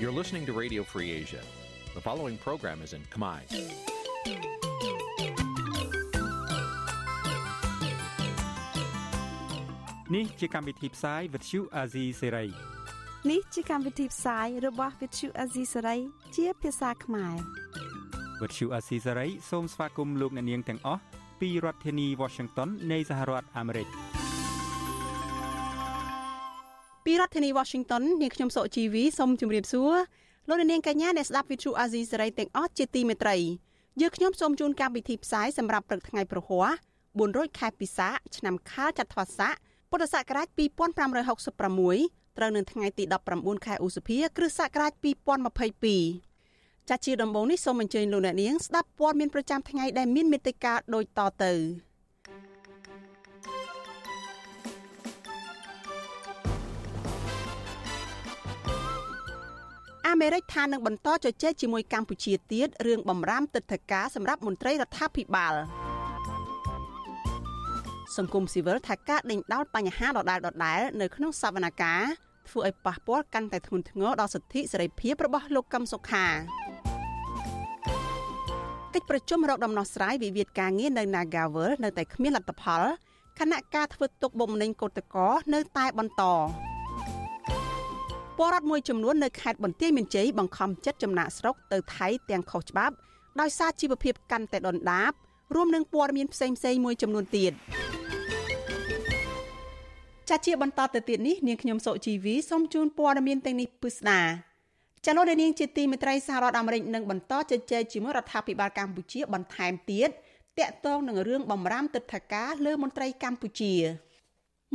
You're listening to Radio Free Asia. The following program is in Khmer. Nǐ chi càm bi tiệp xáy vệt chiu a zì sê នេះជាកម្មវិធីផ្សាយរបស់ Vithu Azisari ជាភាសាខ្មែរ វិទ្យុអាស៊ីសេរីសូមស្វាគមន៍លោកអ្នកនាងទាំងអស់ពីរដ្ឋធានី Washington នៃសហរដ្ឋអាមេរិក រដ្ឋធានី Washington នាងខ្ញុំសុជីវីសូមជម្រាបសួរលោកអ្នកនាងកញ្ញាអ្នកស្ដាប់ Vithu Azisari ទាំងអស់ជាទីមេត្រីយើខ្ញុំសូមជូនកម្មវិធីផ្សាយសម្រាប់ព្រឹកថ្ងៃប្រហ័ស400ខែពិសាឆ្នាំខាលចត្វាស័កពុទ្ធសករាជ2566ត្រូវនៅថ្ងៃទី19ខែឧសភា គ្រិស្តសករាជ2022ចាស់ជាដំបូងនេះសូមអញ្ជើញលោកអ្នកនាងស្ដាប់ព័ត៌មានប្រចាំថ្ងៃដែលមានមេត្តាដូចតទៅ អាមេរិកថានឹងបន្តជជែកជាមួយកម្ពុជាទៀតរឿងបំរាមទឹកធការសម្រាប់មន្ត្រីរដ្ឋាភិបាលសង្គមស៊ីវិលថាការដេញដោលបញ្ហាដដែលដដែលនៅក្នុងសវនកម្មធ្វើឲ្យប៉ះពាល់កាន់តែធ្ងន់ធ្ងរដល់សិទ្ធិសេរីភាពរបស់លោកកឹមសុខាកិច្ចប្រជុំរកដំណោះស្រាយវិវាទការងារនៅ Nagavel នៅតែគ្មានលទ្ធផលគណៈការធ្វើទុកបុកម្នេញកោតក្រនៅតែបន្ត ពលរដ្ឋមួយចំនួននៅខេត្តបន្ទាយមានជ័យបង្ខំចិត្តចំណាក់ស្រុកទៅថៃទាំងខុសច្បាប់ដោយសារជីវភាពកាន់តែដុនដាបរួមនឹងព័ត៌មានផ្សេងៗមួយចំនួនទៀត។ចាជាបន្តទៅទៀតនេះនាងខ្ញុំសុជីវីសូមជូនព័ត៌មានទាំងនេះពិស្ដាចលនានាងជាទីមេត្រីសហរដ្ឋអាមេរិកនឹងបន្តជជែកជាមួយរដ្ឋាភិបាលកម្ពុជាបន្ថែមទៀតតាក់ទងនឹងរឿងបំរាមទឹកធការលើមន្ត្រីកម្ពុជា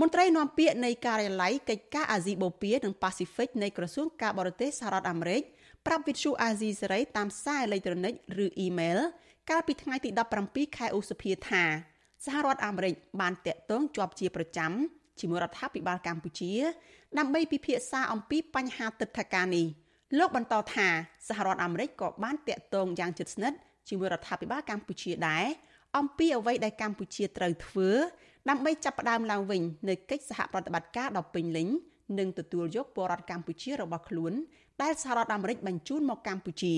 មន្ត្រីនាំពាក្យនៃការិយាល័យកិច្ចការអាស៊ីបូព៌ានិងប៉ាស៊ីហ្វិកនៃក្រសួងការបរទេសសហរដ្ឋអាមេរិកប្រាប់វិទ្យុអាស៊ីសេរីតាមសារអេឡិចត្រូនិកឬអ៊ីមែលកាលពីថ្ងៃទី17ខែឧសភាថាសហរដ្ឋអាមេរិកបានតាក់ទងជាប់ជាប្រចាំជាមួយរដ្ឋាភិបាលកម្ពុជា ដើម្បីពិភាក្សាអំពីបញ្ហាទឹកធការនេះលោកបន្តថាសហរដ្ឋអាមេរិកក៏បានតាក់ទងយ៉ាងជិតស្និទ្ធជាមួយរដ្ឋាភិបាលកម្ពុជាដែរអំពីអ្វីដែលកម្ពុជាត្រូវធ្វើ ដើម្បីចាប់ផ្ដើមឡើងវិញនៅកិច្ចសហប្រតិបត្តិការដ៏ពេញលេញនិងទទួលយកពលរដ្ឋកម្ពុជារបស់ខ្លួនដែលសហរដ្ឋអាមេរិកបញ្ជូនមកកម្ពុជា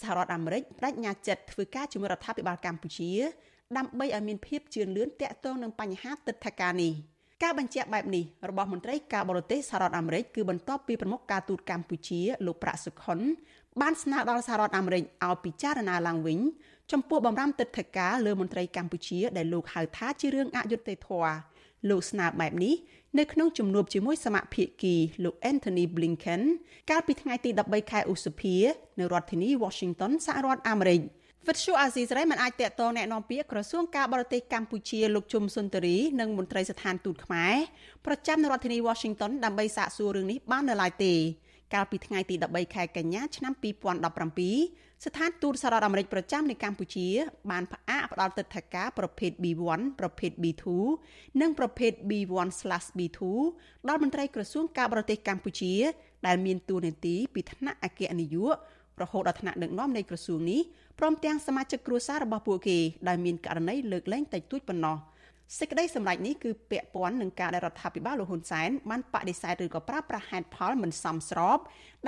សហរដ្ឋអាមេរិកបដិញ្ញាចិត្តធ្វើការជាមួយរដ្ឋាភិបាលកម្ពុជា ដើម្បីឲ្យមានភាពជឿនលឿនតាក់ទងនឹងបញ្ហាទឹកធការនេះ។ការបញ្ជាក់បែបនេះរបស់មន្ត្រីការបរទេសសហរដ្ឋអាមេរិកគឺបន្ទាប់ពីប្រមុខការទូតកម្ពុជាលោកប្រាក់សុខុនបានស្នើដល់សហរដ្ឋអាមេរិកឲ្យពិចារណាឡើងវិញ ចំពោះបំរាមទឹកធការលើមន្ត្រីកម្ពុជាដែលលោកហៅថាជារឿងអយុត្តិធម៌លោកស្នើបែបនេះនៅក្នុងជំនួបជាមួយសមាភិកីលោក Anthony Blinken កាលពីថ្ងៃទី13ខែឧសភានៅរដ្ឋធានី Washington សហរដ្ឋអាមេរិក។វិទ្យុអាស៊ីសេរីមិនអាចតាក់ទងแนะនាំពាក្យក្រសួងការបរទេសកម្ពុជាលោកជុំសុនតរីនិងមន្ត្រីស្ថានទូតខ្មែរប្រចាំនៅរដ្ឋធានី Washington ដើម្បីសាកសួររឿងនេះបាននៅឡើយទេកាលពីថ្ងៃទី13ខែកញ្ញាឆ្នាំ2017 ស្ថានទូតសហរដ្ឋអាមេរិកប្រចាំនៅកម្ពុជា បានផ្អាកផ្ដល់ទិដ្ឋាការប្រភេទ B1 ប្រភេទ B2 និងប្រភេទ B1/B2 ដល់មន្ត្រីក្រសួងការបរទេសកម្ពុជា ដែលមានតួនាទីពីថ្នាក់អគ្គនាយករហូតដល់ថ្នាក់ដឹកនាំនៃក្រសួងនេះព្រមទាំងសមាជិកគ្រួសាររបស់ពួកគេដែលមានករណីលើកលែងតិចតួចប៉ុណ្ណោះសេចក្តីសម្រេចនេះគឺពាក់ព័ន្ធនឹងការដែលរដ្ឋាភិបាលលោកហ៊ុនសែនបានបដិសេធឬក៏ប្រើប្រាស់ហេតុផលមិនសមស្រប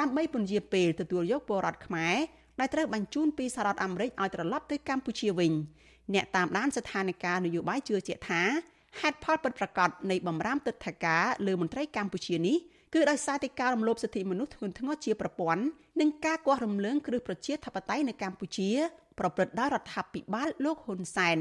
ដើម្បីពន្យាពេលទទួលយកពលរដ្ឋខ្មែរ ដែលត្រូវបញ្ជូនពីសហរដ្ឋអាមេរិកឲ្យត្រឡប់ទៅកម្ពុជាវិញអ្នកតាមដានស្ថានភាពនយោបាយជឿជាក់ថាហេតុផលពិតប្រាកដនៃបំរាមទឹកធការលើមន្ត្រីកម្ពុជានេះគឺដោយសារតែការរំលោភសិទ្ធិមនុស្សធ្ងន់ធ្ងរជាប្រព័ន្ធនិងការគាស់រំលើងគ្រឹះប្រជាធិបតេយ្យនៅកម្ពុជា ប្រព្រឹត្តដោយរដ្ឋាភិបាលលោកហ៊ុនសែន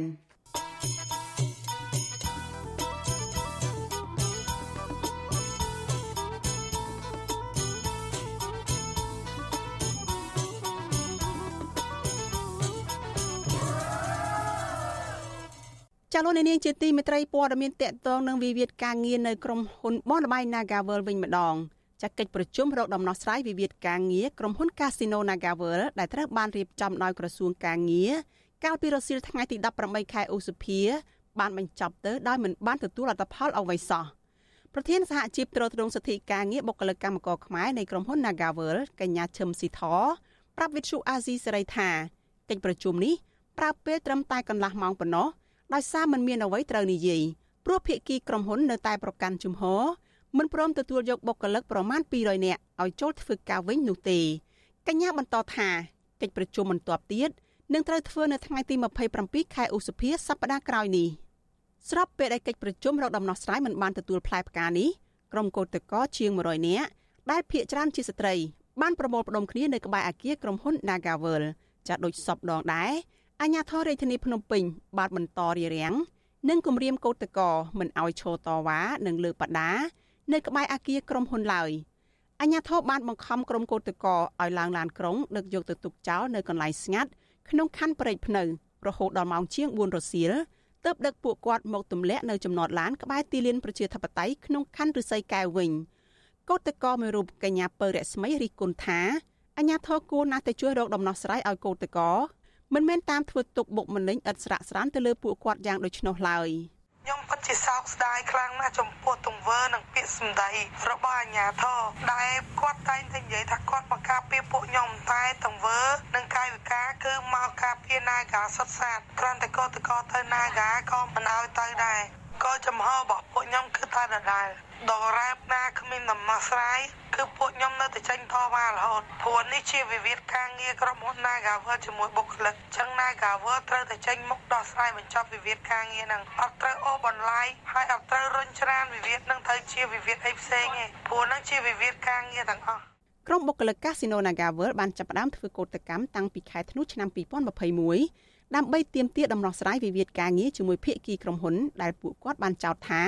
ចាលោកនាងជាទីមេត្រីព័ត៌មានតកតងនឹងវិវាទការងារនៅក្រុមហ៊ុនបនលបៃ Nagavel វិញម្ដងចាកិច្ចប្រជុំរកដំណោះស្រាយវិវាទការងារក្រុមហ៊ុន Casino Nagavel ដែលត្រូវបានរៀបចំដោយក្រសួងការងារកាលពីរសៀលថ្ងៃទី18ខែឧសភាបានបញ្ចប់ទៅដោយមិនបានទទួលលទ្ធផលអ្វីសោះប្រធានសហជីពត្រួតត្រងសិទ្ធិការងារបុគ្គលិកកម្មករខ្មែរនៃក្រុមហ៊ុន Nagavel កញ្ញាឈឹមស៊ីធប្រាប់វិទ្យុអាស៊ីសេរីថាកិច្ចប្រជុំនេះប្រើពេលត្រឹមតែកន្លះម៉ោងប៉ុណ្ណោះ ដោយសារมันមានអ្វីត្រូវនិយាយព្រោះភាគីក្រុមហ៊ុននៅតែប្រកាន់ជំហរមិនព្រមទទួលយកបុគ្គលិកប្រមាណ200នាក់ឲ្យចូលធ្វើការវិញនោះទេកញ្ញាបន្តថាកិច្ចប្រជុំបន្ទាប់ទៀតនឹងត្រូវធ្វើនៅថ្ងៃទី27ខែឧសភាសប្តាហ៍ក្រោយនេះស្របពេលដែលកិច្ចប្រជុំរកដំណោះស្រាយមិនបានទទួលផ្លែផ្កានេះក្រុមកោតក្រជាង100នាក់ដែលភ ieck ច្រើនជាស្ត្រីបានប្រមូលផ្ដុំគ្នានៅក្បែរអគារក្រុមហ៊ុន Nagavel ចាស់ដូចសពដងដែរ អាជ្ញាធររាជធានីភ្នំពេញបានបន្តរារាំងនិងគម្រាមកោតកោមិនឲ្យឈរតវ៉ានិងលើកបដា នៅក្បែរអគារក្រុមហ៊ុនឡើយអាជ្ញាធរបានបង្ខំក្រុមកោតកោឲ្យឡើងឡានក្រុងដឹកយកទៅទុកចោលនៅកន្លែងស្ងាត់ក្នុងខណ្ឌព្រែកភ្នៅរហូតដល់ម៉ោងជាង4រសៀលទើបដឹកពួកគាត់មកទម្លាក់នៅចំណតឡានក្បែរទីលានប្រជាធិបតេយ្យក្នុងខណ្ឌឫស្សីកែវវិញកោតកោមួយរូបកញ្ញាពៅរស្មីរិះគន់ថាអាញាធរគួរណាស់តែជួយរកដំណោះស្រាយឲ្យកោតកោ មិនមែនតាមធ្វើទុកបុកម្នេញឥតស្រាកស្រានទៅលើពួកគាត់យ៉ាងដូច្នោះឡើយខ្ញុំពិតជាសោកស្ដាយខ្លាំងណាស់ចំពោះទង្វើនិងពាក្យសម្ដីរបស់អាញាធរដែលគាត់តែងតែនិយាយថាគាត់មកការពារពួកខ្ញុំតែទង្វើនិងកាយវិការគឺមកការពារនាការសុទ្ធសាធគ្រាន់តែកោតកោទៅនាការក៏មិនឲ្យទៅដែរ ក៏ចំហរបស់ពួកខ្ញុំគឺតែដដែលដរ៉ាបណាគ្មានដំណោះស្រាយគឺពួកខ្ញុំនៅតែចេញតវ៉ារហូតព្រោះនេះជាវិវាទការងារក្រុមហ៊ុន Nagavel ជាមួយបុគ្គលិកចឹង Nagavel ត្រូវតែចេញមុខដោះស្រាយបញ្ចប់វិវាទការងារហ្នឹងអត់ត្រូវអូសបន្លាយហើយអត់ត្រូវរុញច្រានវិវាទហ្នឹងទៅជាវិវាទអីផ្សេងទេព្រោះហ្នឹងជាវិវាទការងារទាំងអស់ក្រុមបុគ្គលិកកាស៊ីណូ Nagavel បានចាប់ផ្ដើមធ្វើកោតកម្មតាំងពីខែធ្នូឆ្នាំ2021 ដើម្បីទាមទារដំណោះស្រាយវិវាទការងារជាមួយភាគីក្រុមហ៊ុនដែលពួកគាត់បានចោទថា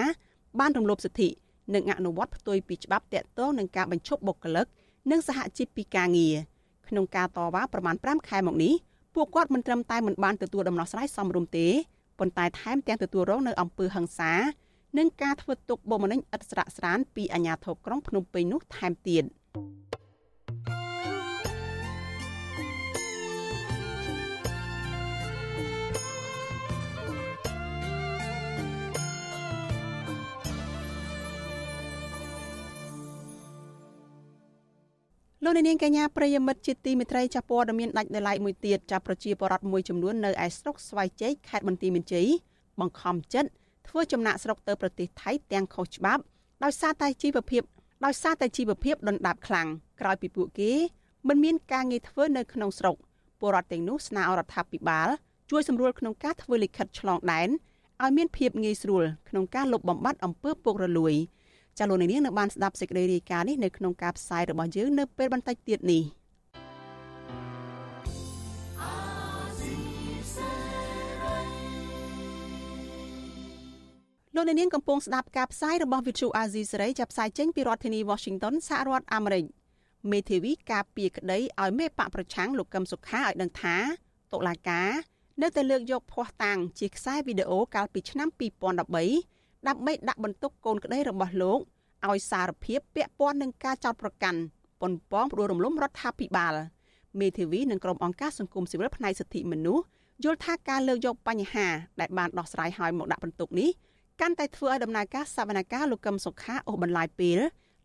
បានរំលោភសិទ្ធិនិងអនុវត្តផ្ទុយពីច្បាប់តាក់ទងនឹងការបញ្ឈប់បុគ្គលិកនិងសហជីពពីការងារក្នុងការតវ៉ាប្រមាណ5ខែមកនេះពួកគាត់មិនត្រឹមតែមិនបានទទួលដំណោះស្រាយសមរម្យទេប៉ុន្តែថែមទាំងទទួលរងនៅអំពើហិង្សានិងការធ្វើទុកបុកម្នេញឥតស្រាកស្រានពីអាជ្ញាធរក្រុងភ្នំពេញនោះថែមទៀត។ លោកនាងកញ្ញាប្រិយមិត្តជាទីមេត្រីចាស់ព័ត៌មានដាច់ដោយឡែកមួយទៀតចាស់ប្រជាពលរដ្ឋមួយចំនួននៅឯស្រុកស្វាយជ័យខេត្តបន្ទាយមានជ័យបង្ខំចិត្តធ្វើចំណាក់ស្រុកទៅប្រទេសថៃទាំងខុសច្បាប់ដោយសារតែជីវភាពដោយសារតែជីវភាពដុនដាបខ្លាំងក្រោយពីពួកគេមិនមានការងារធ្វើនៅក្នុងស្រុកពលរដ្ឋទាំងនោះស្នើរដ្ឋាភិបាលជួយសម្រួលក្នុងការធ្វើលិខិតឆ្លងដែនឲ្យមានភាពងាយស្រួលក្នុងការលុបបំបាត់អំពើពុករលួយ។ ចាលោកនាងនៅបានស្ដាប់សេចក្តីរាយការណ៍នេះនៅក្នុងការផ្សាយរបស់យើងនៅពេលបន្តិចទៀតនេះលោកនាងកំពុងស្ដាប់ការផ្សាយរបស់ Vithu Azizi សេរីចាប់ផ្សាយចេញពីរដ្ឋធានី Washington សហរដ្ឋអាមេរិកមេធាវីការពារក្តីឲ្យមេបកប្រឆាំងលោកកឹមសុខាឲ្យដឹងថាតុលាការនៅតែលើកយកភ័ស្តុតាងជាខ្សែវីដេអូកាលពីឆ្នាំ2013 ដើម្បីដាក់បន្ទុកកូនក្តីរបស់លោកឲ្យសារភាពពាក់ព័ន្ធនឹងការចោទប្រកាន់ប៉ុនប៉ងផ្ដួលរំលំរដ្ឋាភិបាលមេធាវីនិងក្រុមអង្គការសង្គមស៊ីវិលផ្នែកសិទ្ធិមនុស្សយល់ថាការលើកយកបញ្ហាដែលបានដោះស្រាយហើយមកដាក់បន្ទុកនេះកាន់តែធ្វើឲ្យដំណើរការសវនកម្មលោកកឹមសុខាអូសបន្លាយពេល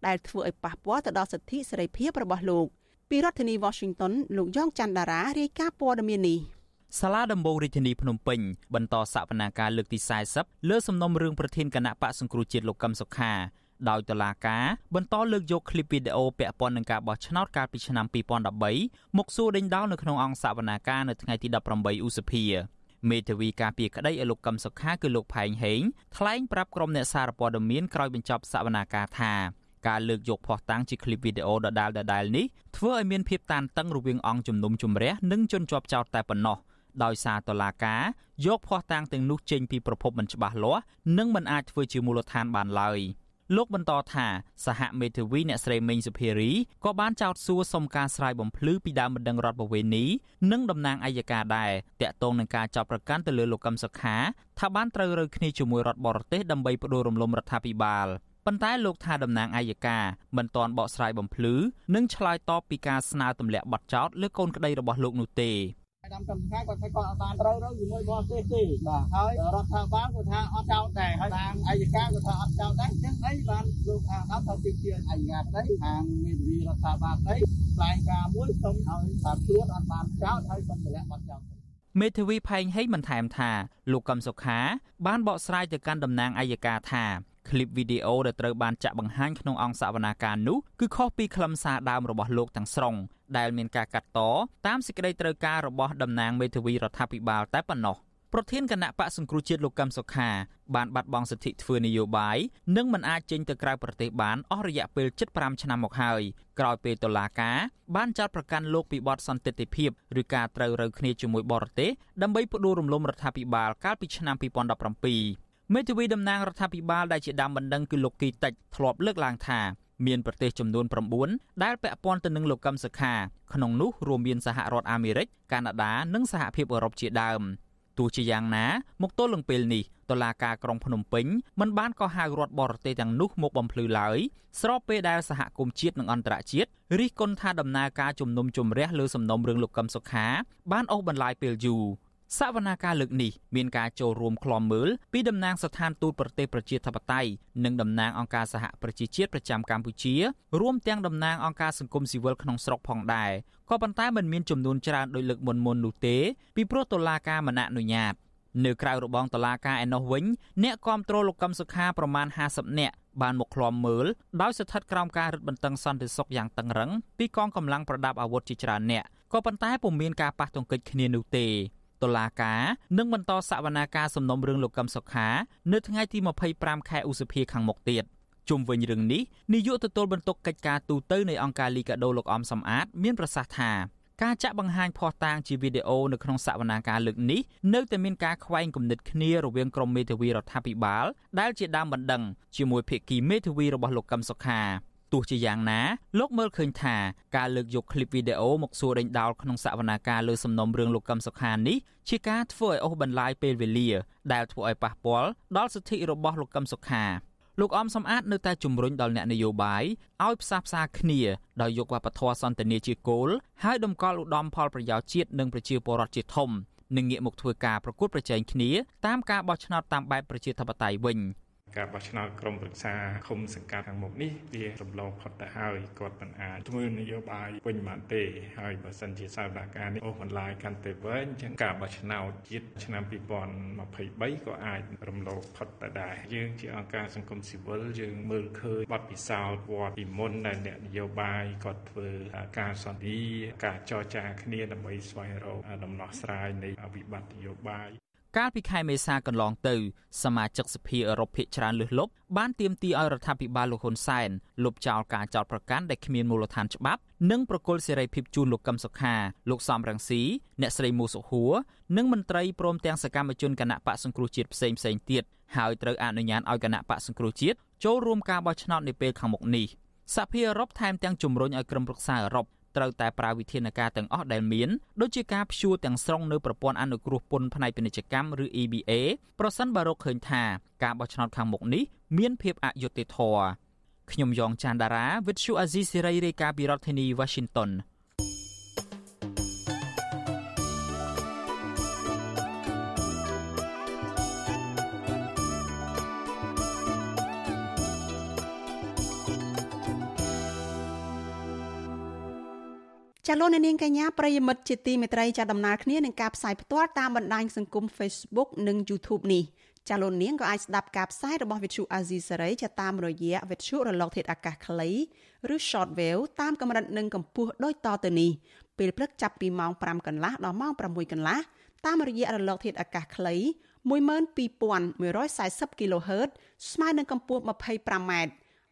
ដែលធ្វើឲ្យប៉ះពាល់ទៅដល់សិទ្ធិសេរីភាពរបស់លោកពីរដ្ឋធានី Washington លោកយ៉ងច័ន្ទដារារាយការណ៍ព័ត៌មាននេះ សាលាដំបងរាជធានីភ្នំពេញបន្តសកម្មភាពលើកទី40លើសំណុំរឿងប្រធានគណៈបកសង្គ្រោះជាតិលោកកឹមសុខាដោយតុលាការបន្តលើកយកឃ្លីបវីដេអូពាក់ព័ន្ធនឹងការបោះឆ្នោតកាលពីឆ្នាំ2013មកសួរដេញដោលនៅក្នុងអង្គសវនាការនៅថ្ងៃទី18ឧសភាមេធាវីការពារក្តីឲ្យលោកកឹមសុខាគឺលោកផែងហេងថ្លែងប្រាប់ក្រុមអ្នកសារព័ត៌មានក្រោយបញ្ចប់សវនាការថាការលើកយកភ័ស្តុតាងជាឃ្លីបវីដេអូដដាលដដាលនេះធ្វើឲ្យមានភាពតានតឹងរវាងអង្គជំនុំជម្រះនិងជនជាប់ចោទតែប៉ុណ្ណោះ។ ដោយសារតឡាការយកភ័ស្តុតាងទាំងនោះចេញពីប្រភពមិនច្បាស់លាស់និងមិនអាចធ្វើជាមូលដ្ឋានបានឡើយលោកបន្តថាសហមេធាវីអ្នកស្រីមេងសុភារីក៏បានចោទសួរសុំការស្រាយបំភ្លឺពីដើមបណ្ដឹងរដ្ឋបវេនីនិងតំណាងអัยការដែរតាក់ទងនឹងការចាប់ប្រកាន់ទៅលើលោកកឹមសុខាថាបានត្រូវរើគ្នាជាមួយរដ្ឋបរទេសដើម្បីផ្ដួលរំលំរដ្ឋាភិបាលប៉ុន្តែលោកថាតំណាងអัยការមិនទាន់បកស្រាយបំភ្លឺនិងឆ្លើយតបពីការស្នើទម្លាក់ប័ណ្ណចោទលើកូនក្តីរបស់លោកនោះទេ ដាំកំថ្ងៃគាត់ថាគាត់អត់បានត្រូវទៅជាមួយបរទេសទេបាទហើយរដ្ឋាភិបាលគាត់ថាអត់ចោលដែរហើយតាមអัยការគាត់ថាអត់ចោលដែរចឹងអីបានលោកថាដល់ថាទីជាអัยការđấyខាងមេធាវីរដ្ឋាភិបាលđấyផ្លាយការមួយសូមឲ្យតាមខ្លួនអត់បានចោលហើយសូមទម្លាក់បាត់ចោលមេធាវីផែងហេងបន្ថែមថាលោកកឹមសុខាបានបកស្រាយទៅកាន់តំណាងអัยការថា คลิពវីដេអូដែលត្រូវបានចាក់បង្ហាញក្នុងអង្គសវនាការនោះគឺខុសពីខ្លឹមសារដើមរបស់លោកទាំងស្រុង ដែលមានការកាត់តតាមសេចក្តីត្រូវការរបស់តំណាងមេធាវីរដ្ឋាភិបាលតែប៉ុណ្ណោះប្រធានគណៈបកសង្គ្រោះជាតិលោកកឹមសុខាបានបាត់បង់សិទ្ធិធ្វើនយោបាយនិងមិនអាចចេញទៅក្រៅប្រទេសបានអស់រយៈពេល75ឆ្នាំមកហើយក្រោយពេលតុលាការបានចាត់ប្រកាន់លោកពីបទសន្តិទ្ធិភាពឬការត្រូវរើគ្នាជាមួយបរទេសដើម្បីផ្ដួលរំលំរដ្ឋាភិបាលកាលពីឆ្នាំ2017មេធាវីតំណាងរដ្ឋាភិបាលដែលជាដើមបណ្ដឹងគឺលោកគីតិចធ្លាប់លើកឡើងថា មានប្រទេសចំនួន9ដែលពាក់ព័ន្ធទៅនឹងលោកកឹមសុខាក្នុងនោះរួមមានសហរដ្ឋអាមេរិកកាណាដានិងសហភាពអឺរ៉ុបជាដើមទោះជាយ៉ាងណាមកទល់នឹងពេលនេះតឡាការក្រុងភ្នំពេញមិនបានកោះហៅរដ្ឋបរទេសទាំងនោះមកបំភ្លឺឡើយស្របពេលដែលសហគមន៍ជាតិនិងអន្តរជាតិរិះគន់ថាដំណើរការជំនុំជម្រះលើសំណុំរឿងលោកកឹមសុខាបានអូសបន្លាយពេលយូរ សវនាការលើកនេះមានការចូលរួមក្លំមើលពីតំណាងស្ថានទូតប្រទេសប្រជាធិបតេយ្យនិងតំណាងអង្គការសហប្រជាជាតិប្រចាំកម្ពុជារួមទាំងតំណាងអង្គការសង្គមស៊ីវិលក្នុងស្រុកផងដែរក៏ប៉ុន្តែមិនមានចំនួនច្រើនដោយលើកមុនមុននោះទេពីព្រោះតុលាការមិនអនុញ្ញាតនៅក្រៅរបងតុលាការឯណោះវិញអ្នកគាំទ្រលោកកឹមសុខាប្រមាណ50នាក់បានមកឃ្លាំមើលដោយស្ថិតក្រោមការរឹតបន្តឹងសន្តិសុខយ៉ាងតឹងរឹងពីកងកម្លាំងប្រដាប់អាវុធជាច្រើនអ្នកក៏ប៉ុន្តែពុំមានការប៉ះទង្គិចគ្នានោះទេ តុលាការនឹងបន្តសវនាការសំណុំរឿងលោកកឹមសុខា នៅថ្ងៃទី25ខែឧសភាខាងមុខទៀតជុំវិញរឿងនេះនាយកទទួលបន្ទុកកិច្ចការទូតទៅនៃអង្គការលីកាដូលោកអំសំអាត មានប្រសាសន៍ថាការចាក់បង្ហាញភស្តុតាងជាវីដេអូនៅក្នុងសវនាការលើកនេះនៅតែមានការខ្វែងគំនិតគ្នារវាងក្រុមមេធាវីរដ្ឋាភិបាលដែលជាដើមបណ្ដឹងជាមួយភាគីមេធាវីរបស់លោកកឹមសុខា ទោះជាយ៉ាងណាលោកមើលឃើញថាការលើកយកឃ្លីបវីដេអូមកសួរដេញដោលក្នុងសវនាការលើសំណុំរឿងលោកកឹមសុខានេះជាការធ្វើឲ្យអូសបន្លាយពេលវេលា ដែលធ្វើឲ្យប៉ះពាល់ដល់សិទ្ធិរបស់លោកកឹមសុខាលោកអមសំអាតនៅតែជំរុញដល់អ្នកនយោបាយឲ្យផ្សះផ្សាគ្នាដោយយកវប្បធម៌សន្តិនិកជាគោលហើយដំកល់ឧត្តមផលប្រយោជន៍ជាតិនិងប្រជាពលរដ្ឋជាធំនិងងាកមកធ្វើការប្រកួតប្រជែងគ្នាតាមការបោះឆ្នោតតាមបែបប្រជាធិបតេយ្យវិញ។ ការបោះឆ្នោតក្រុមប្រឹក្សាឃុំសង្កាត់ខាងមុខនេះវារំលងផុតទៅហើយគាត់មិនអាចធ្វើនយោបាយពេញបានទេហើយបើសិនជាសវនកម្មនេះអូសបន្លាយកាន់តែវែងចឹងការបោះឆ្នោតជាតិឆ្នាំ2023ក៏អាចរំលងផុតទៅដែរយើងជាអង្គការសង្គមស៊ីវិលយើងមើលឃើញបទពិសោធន៍វត្តពីមុនដែលអ្នកនយោបាយគាត់ធ្វើការសន្តិការចរចាគ្នាដើម្បីស្វែងរកដំណោះស្រាយនៃវិបត្តិនយោបាយ កាលពីខែមេសាកន្លងទៅសមាជិកសភាអឺរ៉ុបភាគច្រើនលើសលប់បានទាមទារឲ្យរដ្ឋាភិបាលលោកហ៊ុនសែនលុបចោលការចោទប្រកាន់ដែលគ្មានមូលដ្ឋានច្បាប់និងប្រគល់សេរីភាពជូនលោកកឹមសុខាលោកសំរងស៊ីអ្នកស្រីមូសុហួរនិងមន្ត្រីព្រមទាំងសកម្មជនគណៈបកសង្គ្រោះជាតិផ្សេងផ្សេងទៀតហើយត្រូវអនុញ្ញាតឲ្យគណៈបកសង្គ្រោះជាតិចូលរួមការបោះឆ្នោតនាពេលខាងមុខនេះសហភាពអឺរ៉ុបថែមទាំងជំរុញឲ្យក្រុមប្រឹក្សាអឺរ៉ុប ត្រូវតែប្រើវិធានការទាំងអស់ដែលមានដូចជាការព្យួរទាំងស្រុងនៅប្រព័ន្ធអនុគ្រោះពន្ធផ្នែកពាណិជ្ជកម្មឬ EBA ប្រសិនបើរកឃើញថាការបោះឆ្នោតខាងមុខនេះមានភាពអយុត្តិធម៌ខ្ញុំយ៉ងច័ន្ទដារាវិទ្យុអាស៊ីសេរីរាយការណ៍ពីរដ្ឋធានី Washington ចាលោកនាងកញ្ញាប្រិយមិត្តជាទីមេត្រីចាដំណើរគ្នានឹងការផ្សាយផ្ទាល់តាមបណ្ដាញសង្គម Facebook និង YouTube នេះចាលោកនាងក៏អាចស្ដាប់ការផ្សាយរបស់ Vithu Azizi Saray ចាតាមរយៈ Vithu រលកធាតុអាកាសខ្លីឬ Shortwave តាមកម្រិតនិងកម្ពស់ដូចតទៅនេះពេលព្រឹកចាប់ពីម៉ោង5កន្លះដល់ម៉ោង6កន្លះតាមរយៈរលកធាតុអាកាសខ្លី12140 kHz ស្មើនឹងកម្ពស់ 25m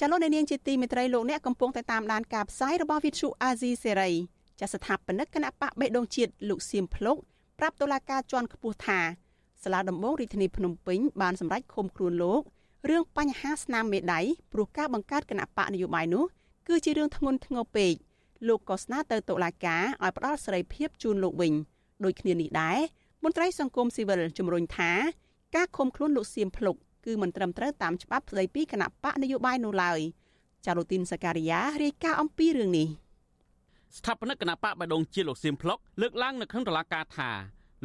ចលនានាងជាទីមេត្រីលោកអ្នកកំពុងតែតាមដានការផ្សាយរបស់វិទ្យុអាស៊ីសេរីចាស្ថាបនិកគណៈបកបេះដូងជាតិលោកសៀមភ្លុកប្រាប់តុលាការជាន់ខ្ពស់ថាសាលាដំបងរាជធានីភ្នំពេញបានសម្រេចឃុំខ្លួនលោករឿងបញ្ហាស្នាមមេដៃព្រោះការបង្កើតគណៈបកនយោបាយនោះគឺជារឿងធ្ងន់ធ្ងរពេកលោកក៏ស្នើទៅតុលាការឲ្យផ្ដល់សេរីភាពជូនលោកវិញដូចគ្នានេះដែរមន្ត្រីសង្គមស៊ីវិលជំរុញថាការឃុំខ្លួនលោកសៀមភ្លុក គឺមិនត្រឹមត្រូវតាមច្បាប់ស្តីពីគណៈបកនយោបាយនោះឡើយចារូទីនសការីយ៉ារាយការណ៍អំពីរឿងនេះស្ថាបនិកគណៈបកបដងជាលោកសៀមផ្លុកលើកឡើងនៅក្នុងតុលាការថា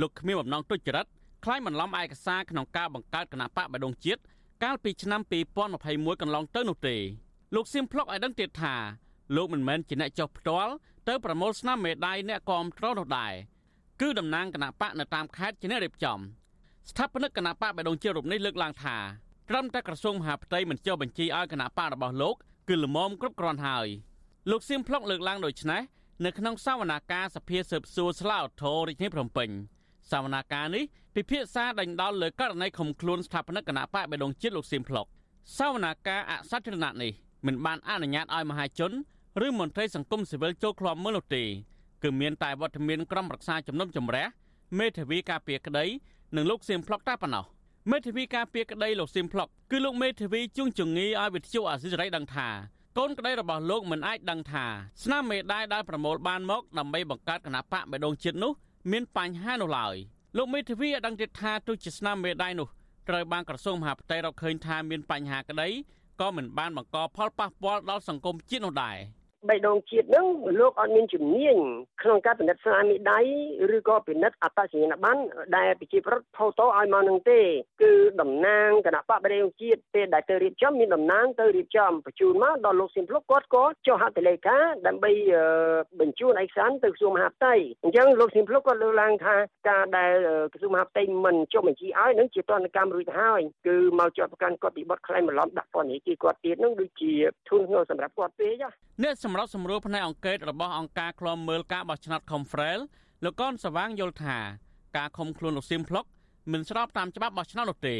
លោកគ្មានបំណងទុច្ចរិតខ្លាយបន្លំឯកសារក្នុងការបង្កើតគណៈបកបដងជាតិកាលពីឆ្នាំ2021កន្លងទៅនោះទេលោកសៀមផ្លុកឲ្យដឹងទៀតថាលោកមិនមែនជាអ្នកចុះផ្ទាល់ទៅប្រមូលស្នាមមេដាយអ្នកគាំទ្រនោះដែរគឺតំណាងគណៈបកនៅតាមខេត្តជាអ្នករៀបចំ ស្ថាបនិកគណៈបកបដងជារូបនេះលើកឡើងថាត្រឹមតែក្រសួងមហាផ្ទៃមិនចុះបញ្ជីឲ្យគណៈបករបស់លោកគឺល្មមគ្រប់គ្រាន់ហើយលោកសៀមផ្លុកលើកឡើងដូចនេះនៅក្នុងសវនាការសភាស៊ើបសួរស្លាវធររាជធានីភ្នំពេញសវនាការនេះពិភាក្សាដេញដោលលើករណីខំខ្លួនស្ថាបនិកគណៈបកបេដងជាតិលោកសៀមផ្លុកសវនាការអសច្ចរណៈនេះមិនបានអនុញ្ញាតឲ្យមហាជនឬមន្ត្រីសង្គមស៊ីវិលចូលឃ្លាំមើលនោះទេគឺមានតែវត្តមានក្រុមប្រឹក្សាជំនុំជម្រះមេធាវីការពារក្តី និងលោកសៀមផ្លុកតែប៉ុណ្ណោះមេធាវីការពារក្តីលោកសៀមផ្លុកគឺលោកមេធាវីជួងជងីឲ្យវិទ្យុអាស៊ីសេរីដឹងថាកូនក្តីរបស់លោកមិនអាចដឹងថាស្នាមមេដាយដែលប្រមូលបានមកដើម្បីបង្កើតគណៈបកបេដងជាតិនោះមានបញ្ហានោះឡើយលោកមេធាវីឲ្យដឹងទៀតថាទោះជាស្នាមមេដាយនោះត្រូវបានក្រសួងមហាផ្ទៃរកឃើញថាមានបញ្ហាក្តីក៏មិនបានបង្កផលប៉ះពាល់ដល់សង្គមជាតិនោះដែរ។ បេះដូងជាតិនឹងលោកអត់មានជំនាញក្នុងការពិនិត្យស្នាមដៃឬក៏ពិនិត្យអត្តសញ្ញាណប័ណ្ណដែលប្រជាប្រដ្ឋផូតូឲ្យមកនឹងទេគឺតំណាងគណៈបកបេះដូងជាតិពេលដែលទៅរៀបចំមានតំណាងទៅរៀបចំបញ្ជូនមកដល់លោកសៀមភ្លុកគាត់ក៏ចុះហត្ថលេខាដើម្បីបញ្ជូនឯកសារទៅក្រសួងមហាផ្ទៃអញ្ចឹងលោកសៀមភ្លុកគាត់លើកឡើងថាការដែលក្រសួងមហាផ្ទៃមិនចុះបញ្ជីឲ្យនឹងជាទណ្ឌកម្មរួចហើយគឺមកជាប់ប្រកាន់គាត់ពីបទក្លែងបន្លំដាក់ពន្ធនាគារគាត់ទៀតនឹងដូចជាធូនធ្ងរសម្រាប់គាត់ពេកអ្នកសម្របសម្រួលផ្នែកអង្គការរបស់អង្គការឃ្លាំមើលការបោះឆ្នោត Confrel លោកកនសវាងយល់ថាការឃុំខ្លួនលោកសៀមភ្លុកមិនស្របតាមច្បាប់បោះឆ្នោតនោះទេ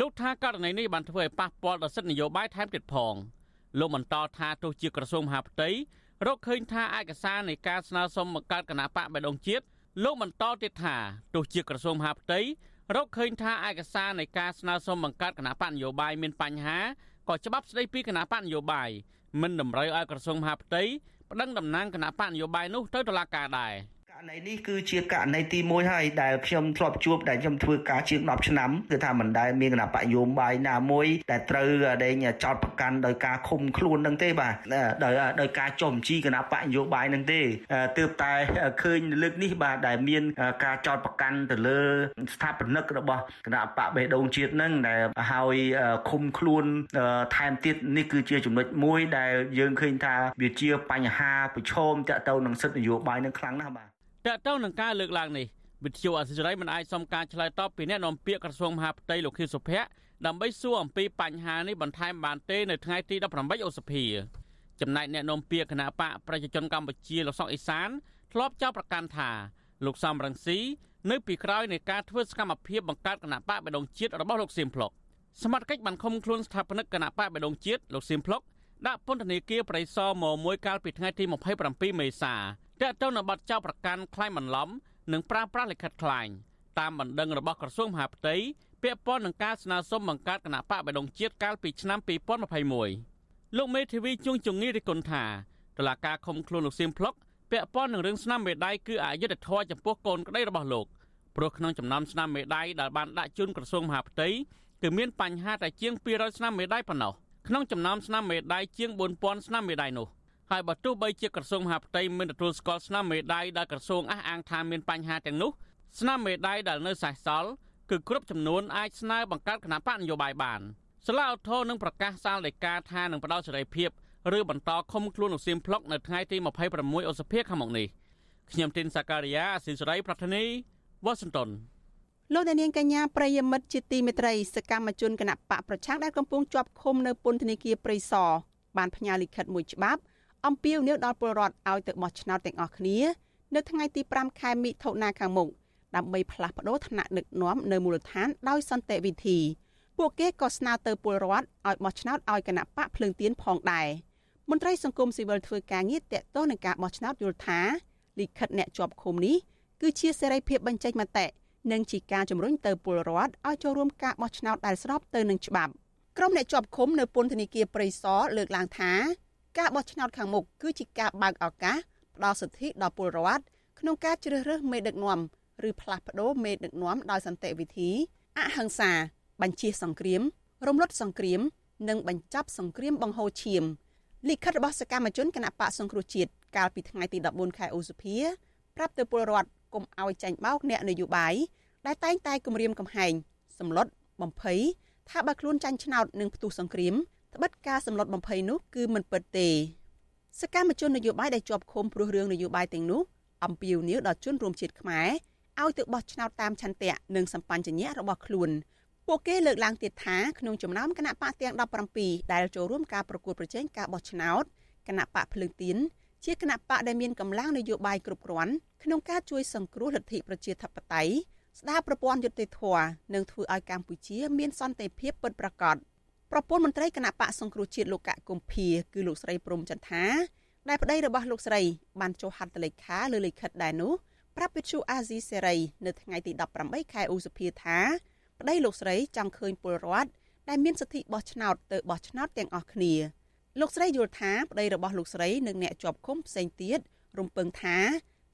លោកថាករណីនេះបានធ្វើឲ្យប៉ះពាល់ដល់សិទ្ធិនយោបាយថែមទៀតផងលោកបន្តថាទោះជាក្រសួងមហាផ្ទៃរកឃើញថាឯកសារនៃការស្នើសុំបង្កើតគណៈបកបេដងជាតិលោកបន្តទៀតថាទោះជាក្រសួងមហាផ្ទៃរកឃើញថាឯកសារនៃការស្នើសុំបង្កើតគណៈបកនយោបាយមានបញ្ហាក៏ច្បាប់ស្ដីពីគណៈបកនយោបាយ មិនតម្រូវឲ្យក្រសួងមហាផ្ទៃប្តឹងតំណាងគណៈបកនយោបាយនោះទៅតុលាការដែរករ ណីនេះគឺជាករណីទី1ហើយដែលខ្ញុំធ្លាប់ជួបដែលខ្ញុំធ្វើការជាង10ឆ្នាំគឺថាមិនដែលមានគណៈបកយោបាយណាមួយដែលត្រូវដេញចោតប្រកាន់ដោយការឃុំខ្លួននឹងទេបាទដោយដោយការចុះបញ្ជីគណៈបកយោបាយនឹងទេទើបតែឃើញលើកនេះបាទដែលមានការចោតប្រកាន់ទៅលើស្ថាបនិករបស់គណៈបកបេះដូងជាតិនឹងដែលហើយឃុំខ្លួនថែមទៀតនេះគឺជាចំណុចមួយដែលយើងឃើញថាវាជាបញ្ហាប្រឈមតាក់ទងនឹងសិទ្ធិនយោបាយនឹងខ្លាំងណាស់បាទ តើតើនឹងការលើកឡើងនេះវិទ្យុអសិរ័យមិនអាចសុំការឆ្លើយតបពីអ្នកនាំពាក្យក្រសួងមហាផ្ទៃលោកខៀវសុភ័ក្រដើម្បីសួរអំពីបញ្ហានេះបន្ថែមបានទេនៅថ្ងៃទី18ឧសភាចំណែកអ្នកនាំពាក្យគណៈបកប្រជាជនកម្ពុជាលោកសុកអេសានធ្លាប់ចោទប្រកាន់ថាលោកសំរងស៊ីនៅពីក្រោយនៃការធ្វើសកម្មភាពបង្កើតគណៈបកបដងជាតិរបស់លោកសៀមភ្លុកសមត្ថកិច្ចបានឃុំខ្លួនស្ថាបនិកគណៈបកបដងជាតិលោកសៀមភ្លុកដាក់ពន្ធនាគារប្រៃសណមមួយកាលពីថ្ងៃទី27មេសាតើតើនៅបាត់ចោលប្រកាន់ខ្លាញ់បន្លំនិងប្រាប្រាស់លិខិតខ្លាញ់តាមបណ្ដឹងរបស់ក្រសួងមហាផ្ទៃពាក់ព័ន្ធនឹងការស្នើសុំបង្កើតគណៈបកបដងជាតិកាលពីឆ្នាំ2021លោកមេធាវីជួងជងីរិគុណថាតឡាការឃុំខ្លួនលោកសៀមភ្លុកពាក់ព័ន្ធនឹងរឿងស្នាមមេដៃគឺអយុត្តិធម៌ចំពោះកូនក្តីរបស់លោកព្រោះក្នុងចំណោមស្នាមមេដៃដែលបានដាក់ជូនក្រសួងមហាផ្ទៃគឺមានបញ្ហាតែជាង200ស្នាមមេដៃប៉ុណ្ណោះក្នុងចំណោមស្នាមមេដៃជាង4000ស្នាមមេដៃនោះ ហើយបើទោះបីជាក្រសួងមហាផ្ទៃមិនទទួលស្គាល់ស្នាមមេដៃដែលក្រសួងអះអាងថាមានបញ្ហាទាំងនោះស្នាមមេដៃដែលនៅសេសសល់គឺគ្រប់ចំនួនអាចស្នើបង្កើតគណៈបកនយោបាយបានសាលាឧទ្ធរនឹងប្រកាសសាលដីកាថានឹងផ្ដល់សេរីភាពឬបន្តឃុំខ្លួនលោកសៀមផ្លុកនៅថ្ងៃទី26ឧសភាខាងមុខនេះខ្ញុំទីនសាការីយ៉ាអស៊ីសេរីប្រធានីវ៉ាស៊ីនតោនលោកដានៀងកញ្ញាប្រិយមិត្តជាទីមេត្រីសកម្មជនគណៈបកប្រឆាំងដែលកំពុងជាប់ឃុំនៅពន្ធនាគារព្រៃសរបានផ្ញើលិខិតមួយច្បាប់ អំពាវនាវដល់ពលរដ្ឋឲ្យទៅបោះឆ្នោតទាំងអស់គ្នា នៅថ្ងៃទី5ខែមិថុនាខាងមុខដើម្បីផ្លាស់ប្តូរឋានៈដឹកនាំនៅមូលដ្ឋានដោយសន្តិវិធី ពួកគេក៏ស្នើទៅពលរដ្ឋឲ្យបោះឆ្នោតឲ្យគណៈបកភ្លើងទៀនផងដែរមន្ត្រីសង្គមស៊ីវិលធ្វើការងារតាក់ទងនឹងការបោះឆ្នោតយល់ថាលិខិតអ្នកជាប់ឃុំនេះគឺជាសេរីភាពបញ្ចេញមតិនិងជាការជំរុញទៅពលរដ្ឋឲ្យចូលរួមការបោះឆ្នោតដែលស្របទៅនឹងច្បាប់ក្រុមអ្នកជាប់ឃុំនៅពន្ធនាគារព្រៃសរលើកឡើងថា ការបោះឆ្នោតខាងមុខគឺជាការបើកឱកាសផ្ដល់សិទ្ធិដល់ពលរដ្ឋក្នុងការជ្រើសរើសមេដឹកនាំឬផ្លាស់ប្ដូរមេដឹកនាំដោយសន្តិវិធីអហិង្សាបញ្ជាសង្គ្រាម រំលត់សង្គ្រាម និងបញ្ចប់សង្គ្រាមបង្ហូរឈាមលិខិតរបស់សកម្មជនគណៈបកសង្គ្រោះជាតិកាលពីថ្ងៃទី14ខែឧសភាប្រាប់ទៅពលរដ្ឋកុំឲ្យចាញ់បោកអ្នកនយោបាយដែលតែងតែគម្រាមកំហែងសម្លុតបំភ័យថាបើខ្លួនចាញ់ឆ្នោតនឹងផ្ទុះសង្គ្រាម ត្បិតការសម្លុតបំភ័យនោះគឺមិនពិតទេសកម្មជននយោបាយដែលជាប់ឃុំព្រោះរឿងនយោបាយទាំងនោះអំពាវនាវដល់ជនរួមជាតិខ្មែរឲ្យទៅបោះឆ្នោតតាមឆន្ទៈនិងសម្បញ្ញញ្ញៈរបស់ខ្លួនពួកគេលើកឡើងទៀតថាក្នុងចំណោមគណៈបកទាំង17ដែលចូលរួមការប្រកួតប្រជែងការបោះឆ្នោតគណៈបកភ្លើងទៀនជាគណៈបកដែលមានកម្លាំងនយោបាយគ្រប់គ្រាន់ក្នុងការជួយសង្គ្រោះលទ្ធិប្រជាធិបតេយ្យស្ដារប្រព័ន្ធយុត្តិធម៌និងធ្វើឲ្យកម្ពុជាមានសន្តិភាពពិតប្រាកដ ប្រពន្ធមន្ត្រីគណៈបកសង្គ្រោះជាតិលោកកកុម្ភាគឺលោកស្រីព្រំចន្ទថាដែលប្តីរបស់លោកស្រីបានចុះហត្ថលេខាលើលិខិតដែរនោះប្រាប់វិទ្យុអាស៊ីសេរីនៅថ្ងៃទី18ខែឧសភាថាប្តីលោកស្រីចង់ឃើញពលរដ្ឋដែលមានសិទ្ធិបោះឆ្នោតទៅបោះឆ្នោតទាំងអស់គ្នាលោកស្រីយល់ថាប្តីរបស់លោកស្រីនិងអ្នកជាប់ឃុំផ្សេងទៀតរំពឹងថា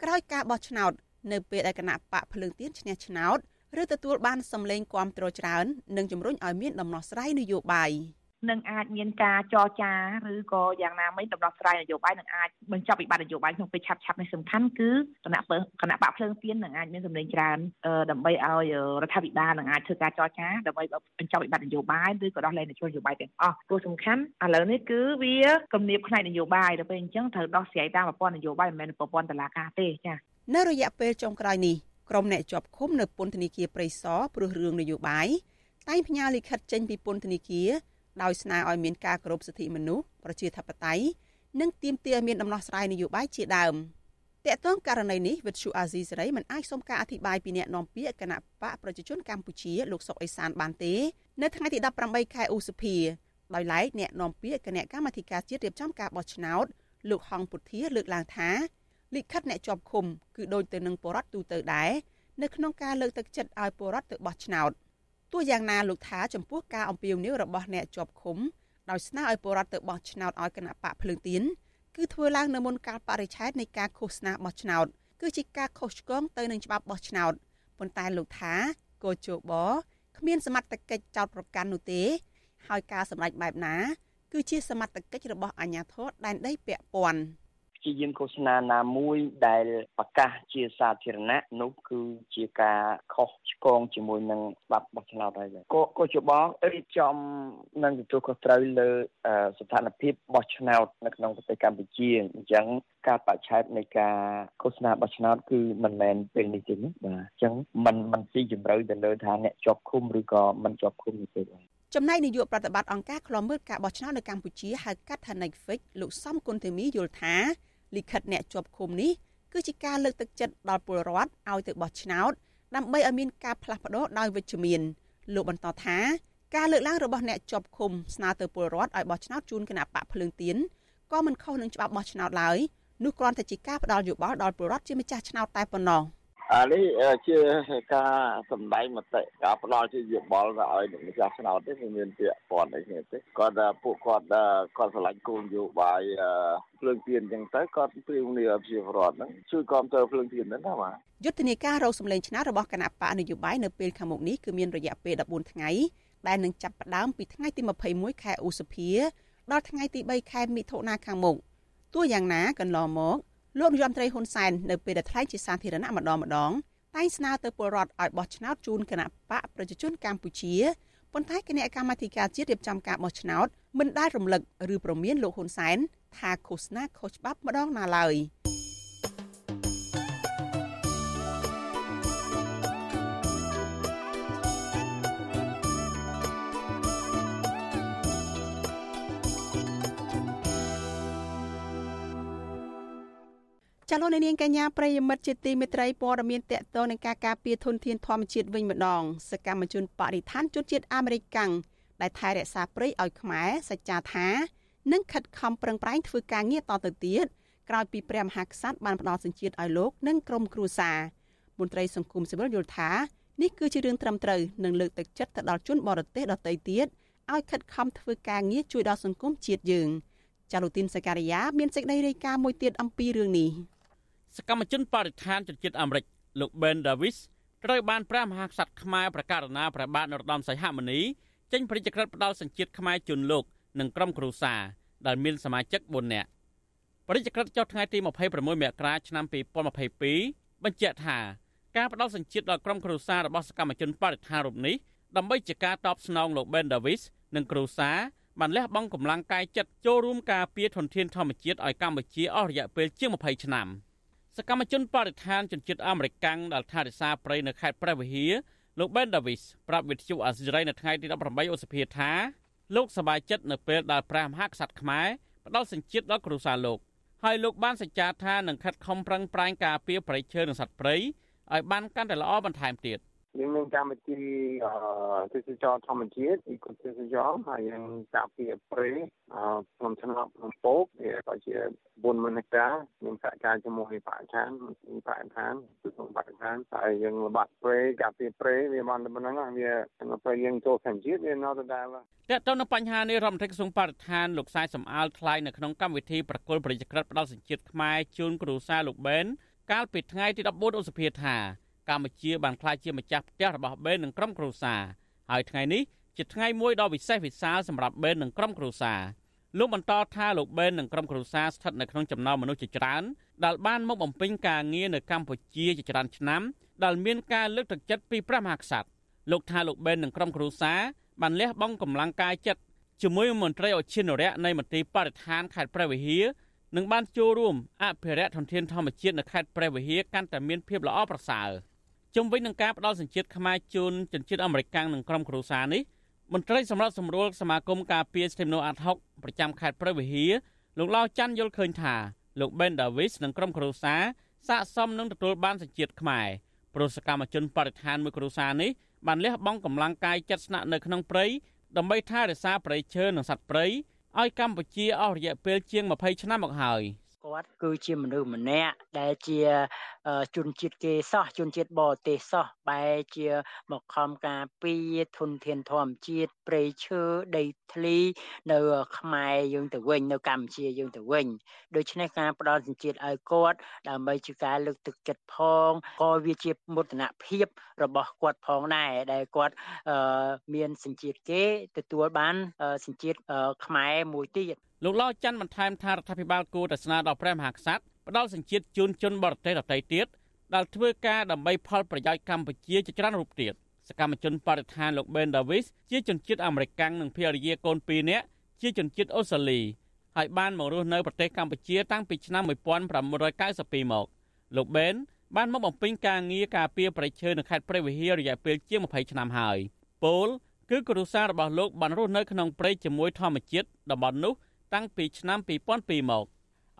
ក្រោយការបោះឆ្នោតនៅពេលដែលគណៈបកភ្លើងទៀនឈ្នះឆ្នោត ឬទទួលបានសម្លេងគាំទ្រច្រើននិងជំរុញឲ្យមានដំណោះស្រាយនយោបាយ។នឹងអាចមានការចរចាឬក៏យ៉ាងណាមិញដំណោះស្រាយនយោបាយនឹងអាចបញ្ចប់វិបត្តិនយោបាយក្នុងពេលឆាប់ឆាប់នេះសំខាន់គឺគណៈគណៈបកភ្លើងទៀននឹងអាចមានសម្លេងច្រើនដើម្បីឲ្យរដ្ឋាភិបាលនឹងអាចធ្វើការចរចាដើម្បីបញ្ចប់វិបត្តិនយោបាយឬក៏ដោះលែងនយោបាយទាំងអស់ព្រោះសំខាន់ឥឡូវនេះគឺវាគំនាបផ្នែកនយោបាយដល់ពេលអញ្ចឹងត្រូវដោះស្រាយតាមប្រព័ន្ធនយោបាយមិនមែនប្រព័ន្ធតុលាការទេចា៎នៅរយៈពេលចុងក្រោយនេះ ក្រុមអ្នកជាប់ឃុំនៅពន្ធនាគារព្រៃសរព្រោះរឿងនយោបាយតែងផ្ញើលិខិតចេញពីពន្ធនាគារដោយស្នើឲ្យមានការគោរពសិទ្ធិមនុស្សប្រជាធិបតេយ្យនិងទាមទារឲ្យមានដំណោះស្រាយនយោបាយជាដើមតើតើករណីនេះវិទ្យុអាស៊ីសេរីមិនអាចសុំការអធិប្បាយពីអ្នកនាំពាក្យគណៈបកប្រជាជនកម្ពុជាលោកសុកអេសានបានទេនៅថ្ងៃទី18ខែឧសភាដោយឡែកអ្នកនាំពាក្យគណៈកម្មាធិការជាតិរៀបចំការបោះឆ្នោតលោកហងពុធាលើកឡើងថា លិខិតអ្នកជាប់ឃុំគឺដូចទៅនឹងបរដ្ឋទូទៅដែរនៅក្នុងការលើកទឹកចិត្តឲ្យបរដ្ឋទៅបោះឆ្នោត។ទោះយ៉ាងណាលោកថាចំពោះការអំពាវនាវរបស់អ្នកជាប់ឃុំដោយស្នើឲ្យពលរដ្ឋទៅបោះឆ្នោតឲ្យគណៈបកភ្លើងទៀនគឺធ្វើឡើងនៅមុនកាលបរិច្ឆេទនៃការឃោសនាបោះឆ្នោតគឺជាការខុសឆ្គងទៅនឹងច្បាប់បោះឆ្នោតប៉ុន្តែលោកថាកោជបគ្មានសមត្ថកិច្ចចោតប្រកាន់នោះទេ ហើយការសម្រេចបែបណា គឺជាសមត្ថកិច្ចរបស់អាជ្ញាធរដែនដីពាក់ព័ន្ធ ព្យាយាមឃោសនាណាមួយដែលប្រកាសជាសាធារណៈនោះគឺជាការខុសឆ្គងជាមួយនឹងច្បាប់បោះឆ្នោតហើយក៏ក៏ជាបងរៀបចំនឹងទទួលខុសត្រូវលើស្ថានភាពបោះឆ្នោតនៅក្នុងប្រទេសកម្ពុជាអញ្ចឹងការបច្ឆេទនៃការឃោសនាបោះឆ្នោតគឺមិនមែនពេលនេះទេបាទអញ្ចឹងมันมันស៊ីជម្រៅទៅលើថាអ្នកជាប់ឃុំឬក៏មិនជាប់ឃុំនេះទេបាទចំណែកនាយកប្រតិបត្តិអង្គការឃ្លាំមើលការបោះឆ្នោតនៅកម្ពុជាហៅកាត់ថា Netflix លោកសំគុណធីមីយល់ថា លិខិតអ្នកជាប់ឃុំនេះគឺជាការលើកទឹកចិត្តដល់ពលរដ្ឋឲ្យទៅបោះឆ្នោតដើម្បីឲ្យមានការផ្លាស់ប្ដូរដោយវិជ្ជមានលោកបន្តថាការលើកឡើងរបស់អ្នកជាប់ឃុំស្នើទៅពលរដ្ឋឲ្យបោះឆ្នោតជូនគណៈបកភ្លើងទៀនក៏មិនខុសនឹងច្បាប់បោះឆ្នោតឡើយនោះគ្រាន់តែជាការផ្ដល់យោបល់ដល់ពលរដ្ឋជាម្ចាស់ឆ្នោតតែប៉ុណ្ណោះ។ អានេះជាការសម្ដែងមតិការផ្ដល់ជាយោបល់ទៅឲ្យម្ចាស់ឆ្នោតទេមិនមានពាក្យព័ន្ធអីគ្នាទេគាត់ពួកគាត់គាត់ឆ្លាញ់គោលនយោបាយភ្លើងទៀនអញ្ចឹងទៅគាត់ព្រៀងនេះឲ្យប្រជាពលរដ្ឋហ្នឹងជួយគ្រប់គ្រងភ្លើងទៀនហ្នឹងណាបាទយុទ្ធនាការរកសម្លេងឆ្នោតរបស់គណៈបកនយោបាយនៅពេលខាងមុខនេះគឺមានរយៈពេល14ថ្ងៃដែលនឹងចាប់ផ្ដើមពីថ្ងៃទី21ខែឧសភាដល់ថ្ងៃទី3ខែមិថុនាខាងមុខទោះយ៉ាងណាកន្លងមក លោកនាយរដ្ឋមន្ត្រីហ៊ុនសែននៅពេលដែលថ្លែងជាសាធារណៈម្ដងម្ដងតែងស្នើទៅពលរដ្ឋឲ្យបោះឆ្នោតជូនគណៈបកប្រជាជនកម្ពុជាប៉ុន្តែគណៈកម្មាធិការជាតិរៀបចំការបោះឆ្នោតមិនដែលរំលឹកឬប្រមានលោកហ៊ុនសែនថាឃោសនាខុសច្បាប់ម្ដងណាឡើយ។ ចាលោកនាងកញ្ញាប្រិយមិត្តជាទីមេត្រីព័ត៌មានតកតនឹងការការពារធនធានធម្មជាតិវិញម្ដងសកម្មជនបរិស្ថានជនជាតិអាមេរិកកាំងដែលថែរក្សាព្រៃឲ្យខ្មែរសច្ចាថានឹងខិតខំប្រឹងប្រែងធ្វើការងារតទៅទៀតក្រោយពីព្រះមហាក្សត្របានផ្ដល់សញ្ជាតិឲ្យលោកនិងក្រុមគ្រួសារមន្ត្រីសង្គមស៊ីវិលយល់ថានេះគឺជារឿងត្រឹមត្រូវនិងលើកទឹកចិត្តទៅដល់ជនបរទេសដទៃទៀតឲ្យខិតខំធ្វើការងារជួយដល់សង្គមជាតិយើង ចាលូទីនសការីយ៉ាមានសេចក្តីរាយការណ៍មួយទៀតអំពីរឿងនេះ សកម្មជនបរិស្ថានជនជាតិអាមេរិកលោក Ben Davis ត្រូវបានព្រះមហាក្សត្រខ្មែរប្រកាសណាព្រះបាទនរោត្តមសីហមុនីចេញព្រះរាជក្រឹត្យផ្ដល់សញ្ជាតិខ្មែរជូនលោកនិងក្រុមគ្រួសារដែលមានសមាជិក4នាក់បរិយាក្រិតចុះថ្ងៃទី26មករាឆ្នាំ2022បញ្ជាក់ថាការផ្ដល់សញ្ជាតិដល់ក្រុមគ្រួសាររបស់សកម្មជនបរិស្ថានរូបនេះដើម្បីជាការតបស្នងលោក Ben Davis និងគ្រួសារបានលះបង់កម្លាំងកាយចិត្តចូលរួមការពារធនធានធម្មជាតិឲ្យកម្ពុជាអស់រយៈពេលជាង20ឆ្នាំ សកម្មជនបរិស្ថានជនជាតិអាមេរិកដែលថែរក្សាព្រៃនៅខេត្តព្រះវិហារលោក Ben Davis ប្រាប់វិទ្យុអាស៊ីសេរីនៅថ្ងៃទី18ឧសភាថាលោកសប្បាយចិត្តនៅពេលដែលព្រះមហាក្សត្រខ្មែរផ្ដល់សញ្ជាតិដល់គ្រួសារលោកហើយលោកបានសច្ចាថានឹងខិតខំប្រឹងប្រែងការពារប្រៃឈើនិងសត្វព្រៃឲ្យបានកាន់តែល្អបន្ថែមទៀត យើងមានកម្មវិធីទេសចរធម្មជាតិអ៊ីកូទេសចរហើយយើងការពារព្រៃក្នុងឆ្នាំក្នុងពោកវាក៏ជា4ម៉ឺនហិកតាមានសហការជាមួយបរិស្ថានពីបរិស្ថានគឺក្នុងបរិស្ថានហើយយើងបាត់ព្រៃការពារព្រៃវាបានតែប៉ុណ្ណឹងវាក្នុងពេលយើងចូលសញ្ជាតិវានៅដដែលតើតើនៅបញ្ហានេះរដ្ឋមន្ត្រីក្រសួងបរិស្ថានលោកសាយសំអាលថ្លែងនៅក្នុងកម្មវិធីប្រគល់ប្រជាក្រិតផ្ដាល់សញ្ជាតិខ្មែរជូនគ្រូសាលោកបេនកាលពីថ្ងៃទី14ឧសភាថា កម្ពុជាបានក្លាយជាម្ចាស់ផ្ទះរបស់បេននិងក្រុមគ្រួសារហើយថ្ងៃនេះជាថ្ងៃមួយដ៏វិសេសវិសាលសម្រាប់បេននិងក្រុមគ្រួសារលោកបន្តថាលោកបេននិងក្រុមគ្រួសារស្ថិតនៅក្នុងចំណោមមនុស្សជាច្រើនដែលបានមកបំពេញការងារនៅកម្ពុជាជាច្រើនឆ្នាំដែលមានការលើកទឹកចិត្តពីព្រះមហាក្សត្រលោកថាលោកបេននិងក្រុមគ្រួសារបានលះបង់កម្លាំងកាយចិត្តជាមួយមន្ត្រីអឈិនរៈនៃមន្ទីរបរិស្ថានខេត្តព្រះវិហារនិងបានចូលរួមអភិរក្សធនធានធម្មជាតិនៅខេត្តព្រះវិហារកាន់តែមានភាពល្អប្រសើរ។ ជុំវិញនឹងការផ្ដល់សញ្ជាតិខ្មែរជូនជនជាតិអាមេរិកនិងក្រុមគ្រួសារនេះមន្ត្រីសម្រាប់សម្រួលសមាគមការពារស្ថិមនោអាត់ហុកប្រចាំខេត្តព្រះវិហារលោកឡៅច័ន្ទយល់ឃើញថាលោក Ben Davis និងក្រុមគ្រួសារស័ក្តិសមនឹងទទួលបានសញ្ជាតិខ្មែរព្រោះសកម្មជនបរិស្ថានមួយគ្រួសារនេះបានលះបង់កម្លាំងកាយចិត្តស្នាក់នៅក្នុងព្រៃដើម្បីថែរក្សាព្រៃឈើនិងសត្វព្រៃឲ្យកម្ពុជាអស់រយៈពេលជាង20ឆ្នាំមកហើយ គាត់គឺជាមនុស្សម្នាក់ដែលជាជនជាតិគេសោះជនជាតិបរទេសសោះបែជាមកខំការពីធនធានធម្មជាតិព្រៃឈើដីធ្លីនៅខ្មែរយើងទៅវិញនៅកម្ពុជាយើងទៅវិញដូច្នេះការផ្ដល់សញ្ជាតិឲ្យគាត់ដើម្បីជាការលើកទឹកចិត្តផងក៏វាជាមោទនភាពរបស់គាត់ផងដែរដែលគាត់មានសញ្ជាតិគេទទួលបានសញ្ជាតិខ្មែរមួយទៀត លោកឡៅច័ន្ទបន្ថែមថារដ្ឋាភិបាលគួរតែស្នើដល់ព្រះមហាក្សត្រផ្ដល់សញ្ជាតិជូនជនបរទេសដទៃទៀតដែលធ្វើការដើម្បីផលប្រយោជន៍កម្ពុជាជាច្រើនរូបទៀតសកម្មជនបរិស្ថានលោក Ben Davis ជាជនជាតិអាមេរិកនិងភរិយាកូន2នាក់ជាជនជាតិអូស្ត្រាលីហើយបានមករស់នៅប្រទេសកម្ពុជាតាំងពីឆ្នាំ1992មកលោក Ben បានមកបំពេញការងារការពារប្រៃឈើនៅខេត្តព្រះវិហាររយៈពេលជាង20ឆ្នាំហើយពលគឺគ្រួសាររបស់លោកបានរស់នៅក្នុងព្រៃជាមួយធម្មជាតិតំបន់នោះ តាំងពីឆ្នាំ2002មក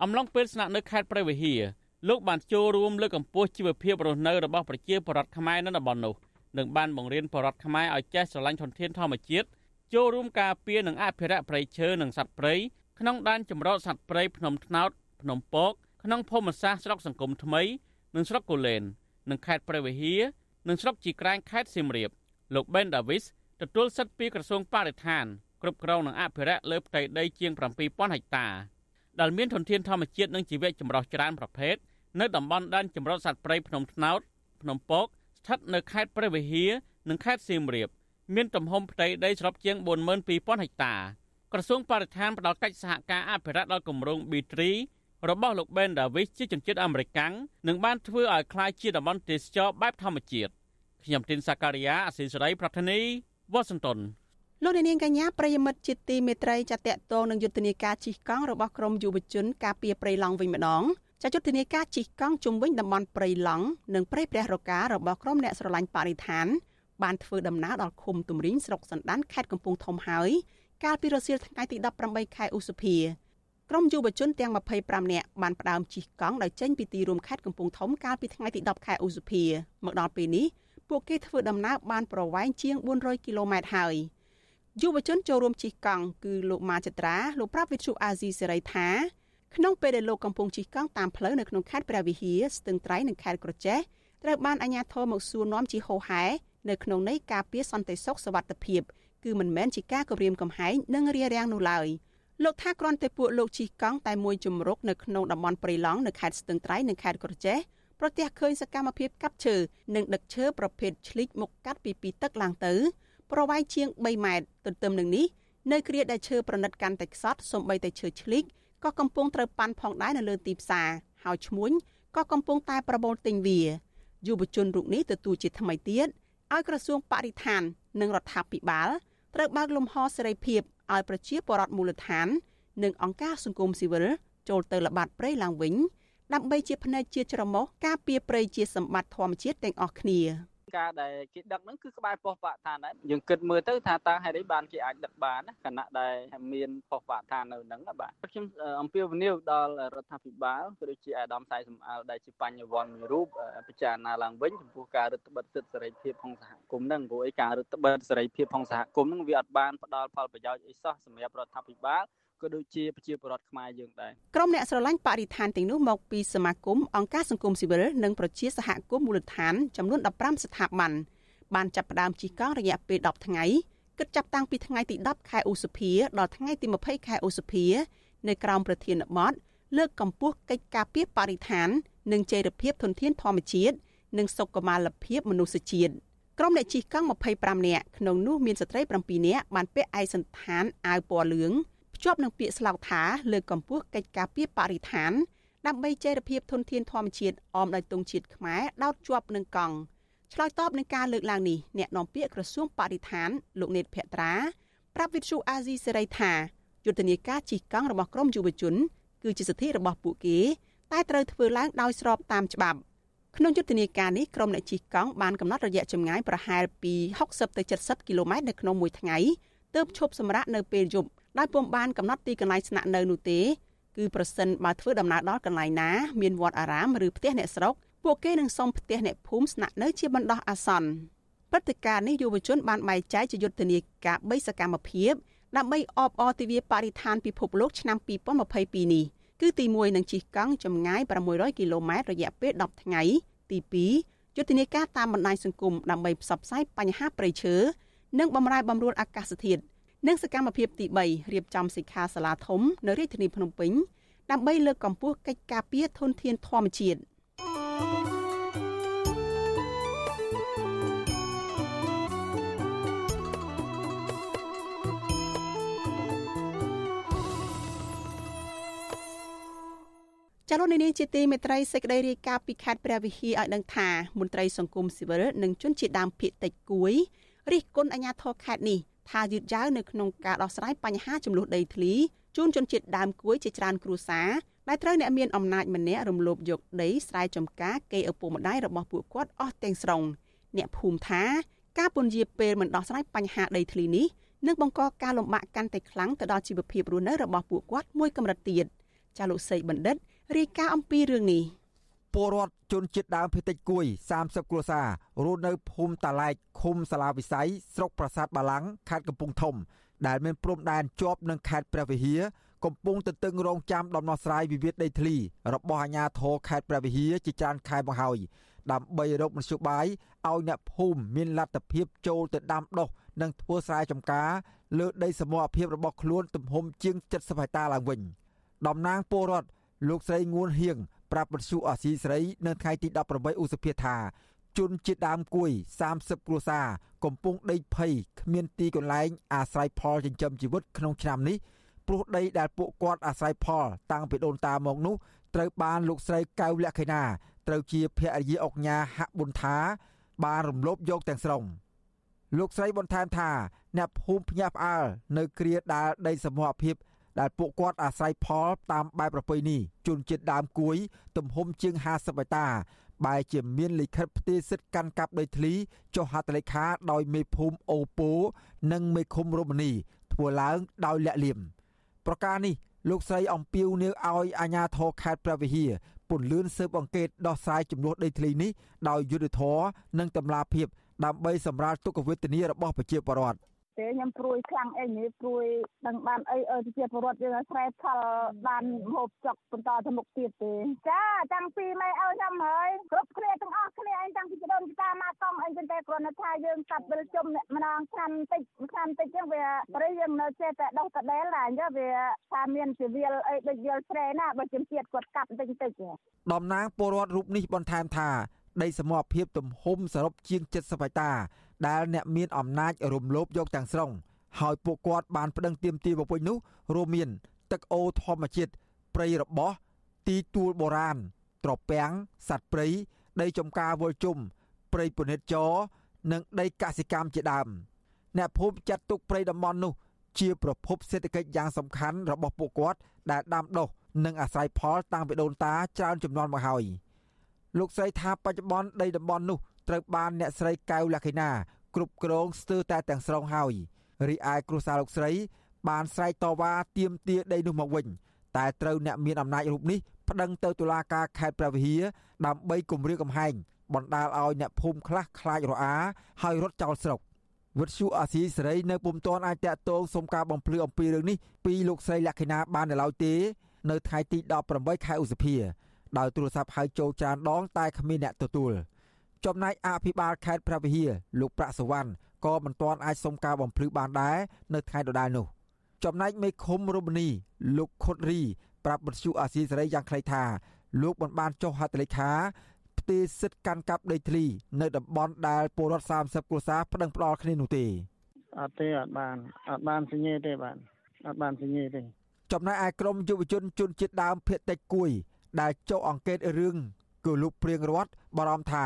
អំឡុងពេលស្នាក់នៅខេត្តព្រះវិហារលោកបានចូលរួមលើកកម្ពស់ជីវភាពរស់នៅរបស់ប្រជាពលរដ្ឋខ្មែរនៅតំបន់នោះនិងបានបង្រៀនពលរដ្ឋខ្មែរឲ្យចេះស្រឡាញ់ធនធានធម្មជាតិចូលរួមការពារនិងអភិរក្សព្រៃឈើនិងសត្វព្រៃក្នុងដែនចម្រុះសត្វព្រៃភ្នំថ្នោតភ្នំពកក្នុងភូមិសាស្ត្រស្រុកសង្គមថ្មីនិងស្រុកកូលែននិងខេត្តព្រះវិហារនិងស្រុកជីក្រែងខេត្តសៀមរាបលោក Ben Davis ទទួលសិទ្ធិពីក្រសួងបរិស្ថាន គ្រប់គ្រងនិងអភិរក្សលើផ្ទៃដីជាង7000ហិកតាដែលមានធនធានធម្មជាតិនិងជីវៈចម្រុះច្រើនប្រភេទនៅតំបន់ដែនជម្រកសត្វព្រៃភ្នំថ្នោតភ្នំពកស្ថិតនៅខេត្តព្រះវិហារនិងខេត្តសៀមរាបមានទំហំផ្ទៃដីសរុបជាង42000ហិកតាក្រសួងបរិស្ថានផ្ដល់កិច្ចសហការអភិរក្សដល់គម្រោង B3 របស់លោក Ben Davis ជាជនជាតិអាមេរិកនិងបានធ្វើឲ្យคล้ายជាតំបន់ទេសចរបែបធម្មជាតិខ្ញុំទីនសាការីយ៉ាអស៊ីសេរីប្រធានីវ៉ាស៊ីនតោន លោកនាងកញ្ញាប្រិយមិត្តជាទីមេត្រីចាតតងនឹងយុទ្ធនាការជិះកង់របស់ក្រមយុវជនការពារព្រៃឡង់វិញម្ដងចាយុទ្ធនាការជិះកង់ជុំវិញតំបន់ព្រៃឡង់និងព្រៃព្រះរការបស់ក្រមអ្នកស្រឡាញ់បរិស្ថានបានធ្វើដំណើរដល់ឃុំទំរីងស្រុកសណ្ដានខេត្តកំពង់ធំហើយកាលពីរសៀលថ្ងៃទី18ខែឧសភាក្រុមយុវជនទាំង25នាក់បានផ្ដើមជិះកង់ដោយចេញពីទីរួមខេត្តកំពង់ធំកាលពីថ្ងៃទី10ខែឧសភាមកដល់ពេលនេះពួកគេធ្វើដំណើរបានប្រវែងជាង400គីឡូម៉ែត្រហើយ។ យុវជនចូលរួមជិះកង់គឺលោកម៉ាចត្រាលោកប្រាប់វិទ្យុអាស៊ីសេរីថាក្នុងពេលដែលលោកកំពុងជិះកង់តាមផ្លូវនៅក្នុងខេត្តព្រះវិហារស្ទឹងត្រែងនិងខេត្តក្រចេះត្រូវបានអាជ្ញាធរមកសួរនាំជាហោហែនៅក្នុងន័យការពារសន្តិសុខសวัสดิភាពគឺមិនមែនជាការគម្រាមកំហែងនិងរារាំងនោះឡើយលោកថាគ្រាន់តែពួកលោកជិះកង់តែមួយជំរុកនៅក្នុងតំបន់ព្រៃឡង់នៅខេត្តស្ទឹងត្រែងនិងខេត្តក្រចេះប្រទះឃើញសកម្មភាពកាប់ឈើនិងដឹកឈើប្រភេទឆ្លីកមកកាត់ពីពីទឹកឡើងទៅ ប្រវែងជាង3ម៉ែត្រទន្ទឹមនឹងនេះនៅគ្រាដែលឈើប្រណិតកាន់តែខ្សត់សំបីតែឈើឆ្លៀកក៏កំពុងត្រូវប៉ាន់ផងដែរនៅលើទីផ្សារហើយឈ្មួញក៏កំពុងតែប្រមូលទិញវាយុវជនរូបនេះទទួលជាថ្មីទៀតឲ្យក្រសួងបរិស្ថាន និងរដ្ឋាភិបាលត្រូវបើកលំហសេរីភាពឲ្យប្រជាពលរដ្ឋមូលដ្ឋាន និងអង្គការសង្គមស៊ីវិលចូលទៅល្បាតព្រៃឡើងវិញដើម្បីជាផ្នែកជាច្រមុះការពារព្រៃជាសម្បត្តិធម្មជាតិទាំងអស់គ្នា ការដែលគេដឹកហ្នឹងគឺក្បែរប៉ុស្តិ៍បរិស្ថានដែរយើងគិតមើលទៅថាតើហេតុអីបានគេអាចដឹកបានខណៈដែលមានប៉ុស្តិ៍បរិស្ថាននៅហ្នឹងបាទខ្ញុំអំពាវនាវដល់រដ្ឋាភិបាលក៏ដូចជាអាដាមសាយសំអាលដែលជាបញ្ញវន្តមួយរូបពិចារណាឡើងវិញចំពោះការរឹតបន្តឹងសិទ្ធិសេរីភាពក្នុងសហគមន៍ហ្នឹងព្រោះអីការរឹតបន្តឹងសេរីភាពក្នុងសហគមន៍ហ្នឹងវាអត់បានផ្ដល់ផលប្រយោជន៍អីសោះសម្រាប់រដ្ឋាភិបាល ក៏ដូចជាប្រជាពលរដ្ឋខ្មែរយើងដែរក្រុមអ្នកស្រឡាញ់បរិស្ថានទាំងនោះមកពីសមាគមអង្គការសង្គមស៊ីវិលនិងប្រជាសហគមន៍មូលដ្ឋានចំនួន15ស្ថាប័នបានចាប់ផ្ដើមជិះកង់រយៈពេល10ថ្ងៃគិតចាប់តាំងពីថ្ងៃទី10ខែឧសភាដល់ថ្ងៃទី20ខែឧសភា នៅក្រោមប្រធានបទលើកកម្ពស់កិច្ចការពារបរិស្ថាន និងចីរភាពធនធានធម្មជាតិនិងសុខុមាលភាពមនុស្សជាតិក្រុមអ្នកជិះកង់25នាក់ក្នុងនោះមានស្ត្រី7នាក់បានពាក់ឯកសណ្ឋានអាវពណ៌លឿង ភ្ជាប់នឹងពាក្យស្លោកថាលើកកម្ពស់កិច្ចការពារបរិស្ថាន ដើម្បីចីរភាពធនធានធម្មជាតិអមដោយទង់ជាតិខ្មែរដោតជាប់នឹងកង់ឆ្លើយតបនឹងការលើកឡើងនេះអ្នកនាំពាក្យក្រសួងបរិស្ថានលោកនេតភក្ត្រាប្រាប់វិទ្យុអាស៊ីសេរីថាយុទ្ធនាការជិះកង់របស់ក្រមយុវជន គឺជាសិទ្ធិរបស់ពួកគេ តែត្រូវធ្វើឡើងដោយស្របតាមច្បាប់ក្នុងយុទ្ធនាការនេះក្រុមអ្នកជិះកង់បានកំណត់រយៈចម្ងាយប្រហែលពី60ទៅ70គីឡូម៉ែត្រនៅក្នុងមួយថ្ងៃទើបឈប់សម្រាកនៅពេលយប់ ដោយពុំបានកំណត់ទីកន្លែងស្នាក់នៅនោះទេគឺប្រសិនបើធ្វើដំណើរដល់កន្លែងណាមានវត្តអារាមឬផ្ទះអ្នកស្រុកពួកគេនឹងសុំផ្ទះអ្នកភូមិស្នាក់នៅជាបណ្ដោះអាសន្នព្រឹត្តិការណ៍នេះយុវជនបានបែងចែកជាយុទ្ធនាការ3សកម្មភាពដើម្បីអបអរទិវាបរិស្ថានពិភពលោកឆ្នាំ2022នេះគឺទី1នឹងជិះកង់ចម្ងាយ600គីឡូម៉ែត្ររយៈពេល10ថ្ងៃទី2យុទ្ធនាការតាមបណ្ដាញសង្គមដើម្បីផ្សព្វផ្សាយបញ្ហាព្រៃឈើនិងបម្រែបម្រួលអាកាសធាតុ និងសកម្មភាពទី3រៀបចំសិក្ខាសាលាធំនៅរាជធានីភ្នំពេញដើម្បីលើកកម្ពស់កិច្ចការពារធនធានធម្មជាតិចលនានេះជាទីមេត្រីសេចក្តីរាយការណ៍ពីខេត្តព្រះវិហារឲ្យដឹងថាមន្ត្រីសង្គមស៊ីវិលនិងជនជាតិដើមភាគតិចគួយរិះគន់អាជ្ញាធរខេត្តនេះ ថាយឺតយ៉ាវនៅក្នុងការដោះស្រាយបញ្ហាចំនួនដីធ្លីជូនជនជាតិដើមគួយជាច្រើនគ្រួសារដែលត្រូវអ្នកមានអំណាចម្នាក់រំលោភយកដីស្រែចម្ការគេឪពុកម្ដាយរបស់ពួកគាត់អស់ទាំងស្រុងអ្នកភូមិថាការពន្យាពេលមិនដោះស្រាយបញ្ហាដីធ្លីនេះនឹងបង្កការលំបាកកាន់តែខ្លាំងទៅដល់ជីវភាពរស់នៅរបស់ពួកគាត់មួយកម្រិតទៀតចាលោកសីបណ្ឌិតរាយការណ៍អំពីរឿងនេះ ពលរដ្ឋជនជាតិដើមភាគតិចគួយ30គ្រួសាររស់នៅភូមិតាឡែកឃុំសាឡាវិស័យស្រុកប្រាសាទបាឡាំងខេត្តកំពង់ធំ ដែលមានព្រំដែនជាប់នឹងខេត្តព្រះវិហារកំពុងទន្ទឹងរង់ចាំដំណោះស្រាយវិវាទដីធ្លីរបស់អាជ្ញាធរខេត្តព្រះវិហារជាច្រើនខែមកហើយដើម្បីរកមធ្យោបាយឲ្យអ្នកភូមិមានលទ្ធភាពចូលទៅដាំដុះនិងធ្វើស្រែចម្ការលើដីសមរភាពរបស់ខ្លួនទំហំជាង70ហិកតាឡើងវិញតំណាងពលរដ្ឋលោកស្រីងួនហៀង ប្រាប់បទសុអាស៊ីសេរីនៅថ្ងៃទី18ឧសភាថាជនជាតិដើមគួយ30គ្រួសារកំពុងដីភ័យគ្មានទីកន្លែងអាស្រ័យផលចិញ្ចឹមជីវិតក្នុងឆ្នាំនេះព្រោះដីដែលពួកគាត់អាស្រ័យផល តាំងពីដូនតាមកនោះត្រូវបានលោកស្រីកៅលក្ខិណាត្រូវជាភរិយាអុកញ៉ាហប៊ុនថា បានរំលោភយកទាំងស្រុងលោកស្រីបន្ថែមថាអ្នកភូមិភ្ញាក់ផ្អើលនៅគ្រាដែលដីសមរភាព ដែលពួកគាត់អាស្រ័យផលតាមបែបប្រពៃណីជនជាតិដើមគួយ ទំហំជាង50ហិកតាបែរជាមានលិខិតផ្ទេរសិទ្ធិកាន់កាប់ដីធ្លីចុះហត្ថលេខាដោយមេភូមិអូពូនិងមេឃុំរមនីធ្វើឡើងដោយលាក់លៀមប្រការនេះលោកស្រីអំពីវនាវឲ្យអាជ្ញាធរខេត្តព្រះវិហារពន្លឿនស៊ើបអង្កេតដោះស្រាយចំនួនដីធ្លីនេះដោយយុត្តិធម៌និងតម្លាភាពដើម្បីសម្រាលទុក្ខវេទនារបស់ប្រជាពលរដ្ឋ ទេខ្ញុំព្រួយខ្លាំងអីនេះព្រួយដឹងបានអីអើជាពលរដ្ឋយើងស្រែផលបានហូបចុកបន្តទៅមុខទៀតទេចាតាំងពីម៉ែឲ្យខ្ញុំហើយគ្រប់គ្នាទាំងអស់គ្នាអីតាំងពីចដូនតាមកកង់អីចឹងតែគ្រាន់តែថាយើងកាត់វិលជុំម្ដងឆ្នាំតិចឆ្នាំតិចចឹងវាព្រៃយើងនៅចេះតែដោះកដែលណាអញ្ចឹងវាថាមានជាវាលអីដូចវាលស្រែណាបើជំទៀតគាត់កាត់តិចតិចតំណាងពលរដ្ឋរូបនេះបន្ថែមថាដីសមរភាពទំហំសរុបជាង70ហិកតា ដែលអ្នកមានអំណាចរំលោភយកទាំងស្រុងហើយពួកគាត់បានប្តឹងទាមទារមកវិញនោះរួមមាន ទឹកអូរធម្មជាតិព្រៃរបោះទីទួលបុរាណត្រពាំងសត្វព្រៃដីចំការវល់ជុំព្រៃពនិតចរនិងដីកសិកម្មជាដើមអ្នកភូមិចាត់ទុកព្រៃតំបន់នោះ ជាប្រភពសេដ្ឋកិច្ចយ៉ាងសំខាន់របស់ពួកគាត់ដែលដាំដុះនិងអាស្រ័យផលតាំងពីដូនតាច្រើនជំនាន់មកហើយលោកស្រីថាបច្ចុប្បន្នដីតំបន់នោះ ត្រូវបានអ្នកស្រីកៅលក្ខិណាគ្រប់គ្រងស្ទើរតែទាំងស្រុងហើយរីឯគ្រួសារលោកស្រី បានស្រែកតវ៉ាទាមទារដីនោះមកវិញ តែត្រូវអ្នកមានអំណាចរូបនេះប្តឹងទៅតុលាការខេត្តព្រះវិហារដើម្បីគម្រាមកំហែងបណ្ដាលឲ្យអ្នកភូមិខ្លះខ្លាចរអាហើយរត់ចោលស្រុកវិទ្យុអាស៊ីសេរីនៅពុំទាន់អាចតាក់ទងសុំការបំភ្លឺអំពីរឿងនេះពីលោកស្រីលក្ខិណាបាននៅឡើយទេ នៅថ្ងៃទី18ខែឧសភាដោយទូរស័ព្ទហៅចូលច្រើនដងតែគ្មានអ្នកទទួល ចំណែកអភិបាលខេត្តព្រះវិហារលោកប្រាក់សវណ្ណក៏មិនទាន់អាចសុំការបំភ្លឺបានដែរនៅថ្ងៃដដែលនោះចំណែកមេឃុំរមនី លោកខុតរីប្រាប់បទសុអាស៊ីសេរីយ៉ាងខ្លីថាលោកមិនបានចុះហត្ថលេខាផ្ទេរសិទ្ធិកាន់កាប់ដីធ្លី នៅតំបន់ដែលពលរដ្ឋ30គ្រួសារប្តឹងផ្ដាល់គ្នានោះទេអត់ទេអត់បានអត់បានសញ្ញេទេបាទអត់បានសញ្ញេទេចំណែកឯក្រមយុវជនជនជាតិដើមភៀតតិចគួយ ដែលចុះអង្កេតរឿងគឺលោកព្រៀងរតបារម្ភថា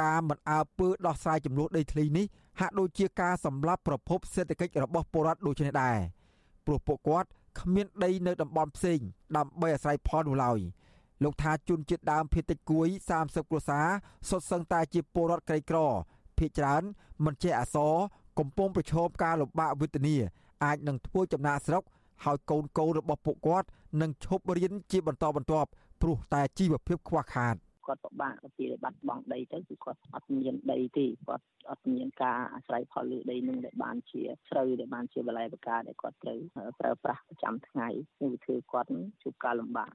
ការមិនអើពើដោះស្រាយចំនួនដីធ្លីនេះហាក់ដូចជាការសម្លាប់ប្រភពសេដ្ឋកិច្ចរបស់ពលរដ្ឋដូចនេះដែរព្រោះពួកគាត់គ្មានដីនៅតំបន់ផ្សេងដើម្បីអាស្រ័យផលនោះឡើយលោកថាជនជាតិដើមភៀតតិចគួយ30គ្រួសារសុទ្ធសឹងតែជាពលរដ្ឋក្រីក្រភ ieck ច្រើនមិនចេះអសរកំពុងប្រឈមការលំបាកវេទនាអាចនឹងធ្វើចំណាកស្រុកហើយកូនកូនរបស់ពួកគាត់នឹងឈប់រៀនជាបន្តបន្ទាប់ព្រោះតែជីវភាពខ្វះខាត គាត់ពិបាកទៅពីបាត់បង់ដីទៅគឺគាត់អត់មានដីទេគាត់អត់មានការអាស្រ័យផលលើដីនឹងដែលបានជាស្រូវដែលបានជាបលែបកាដែលគាត់ត្រូវប្រើប្រាស់ប្រចាំថ្ងៃនេះវាធ្វើគាត់ជួបការលំបាក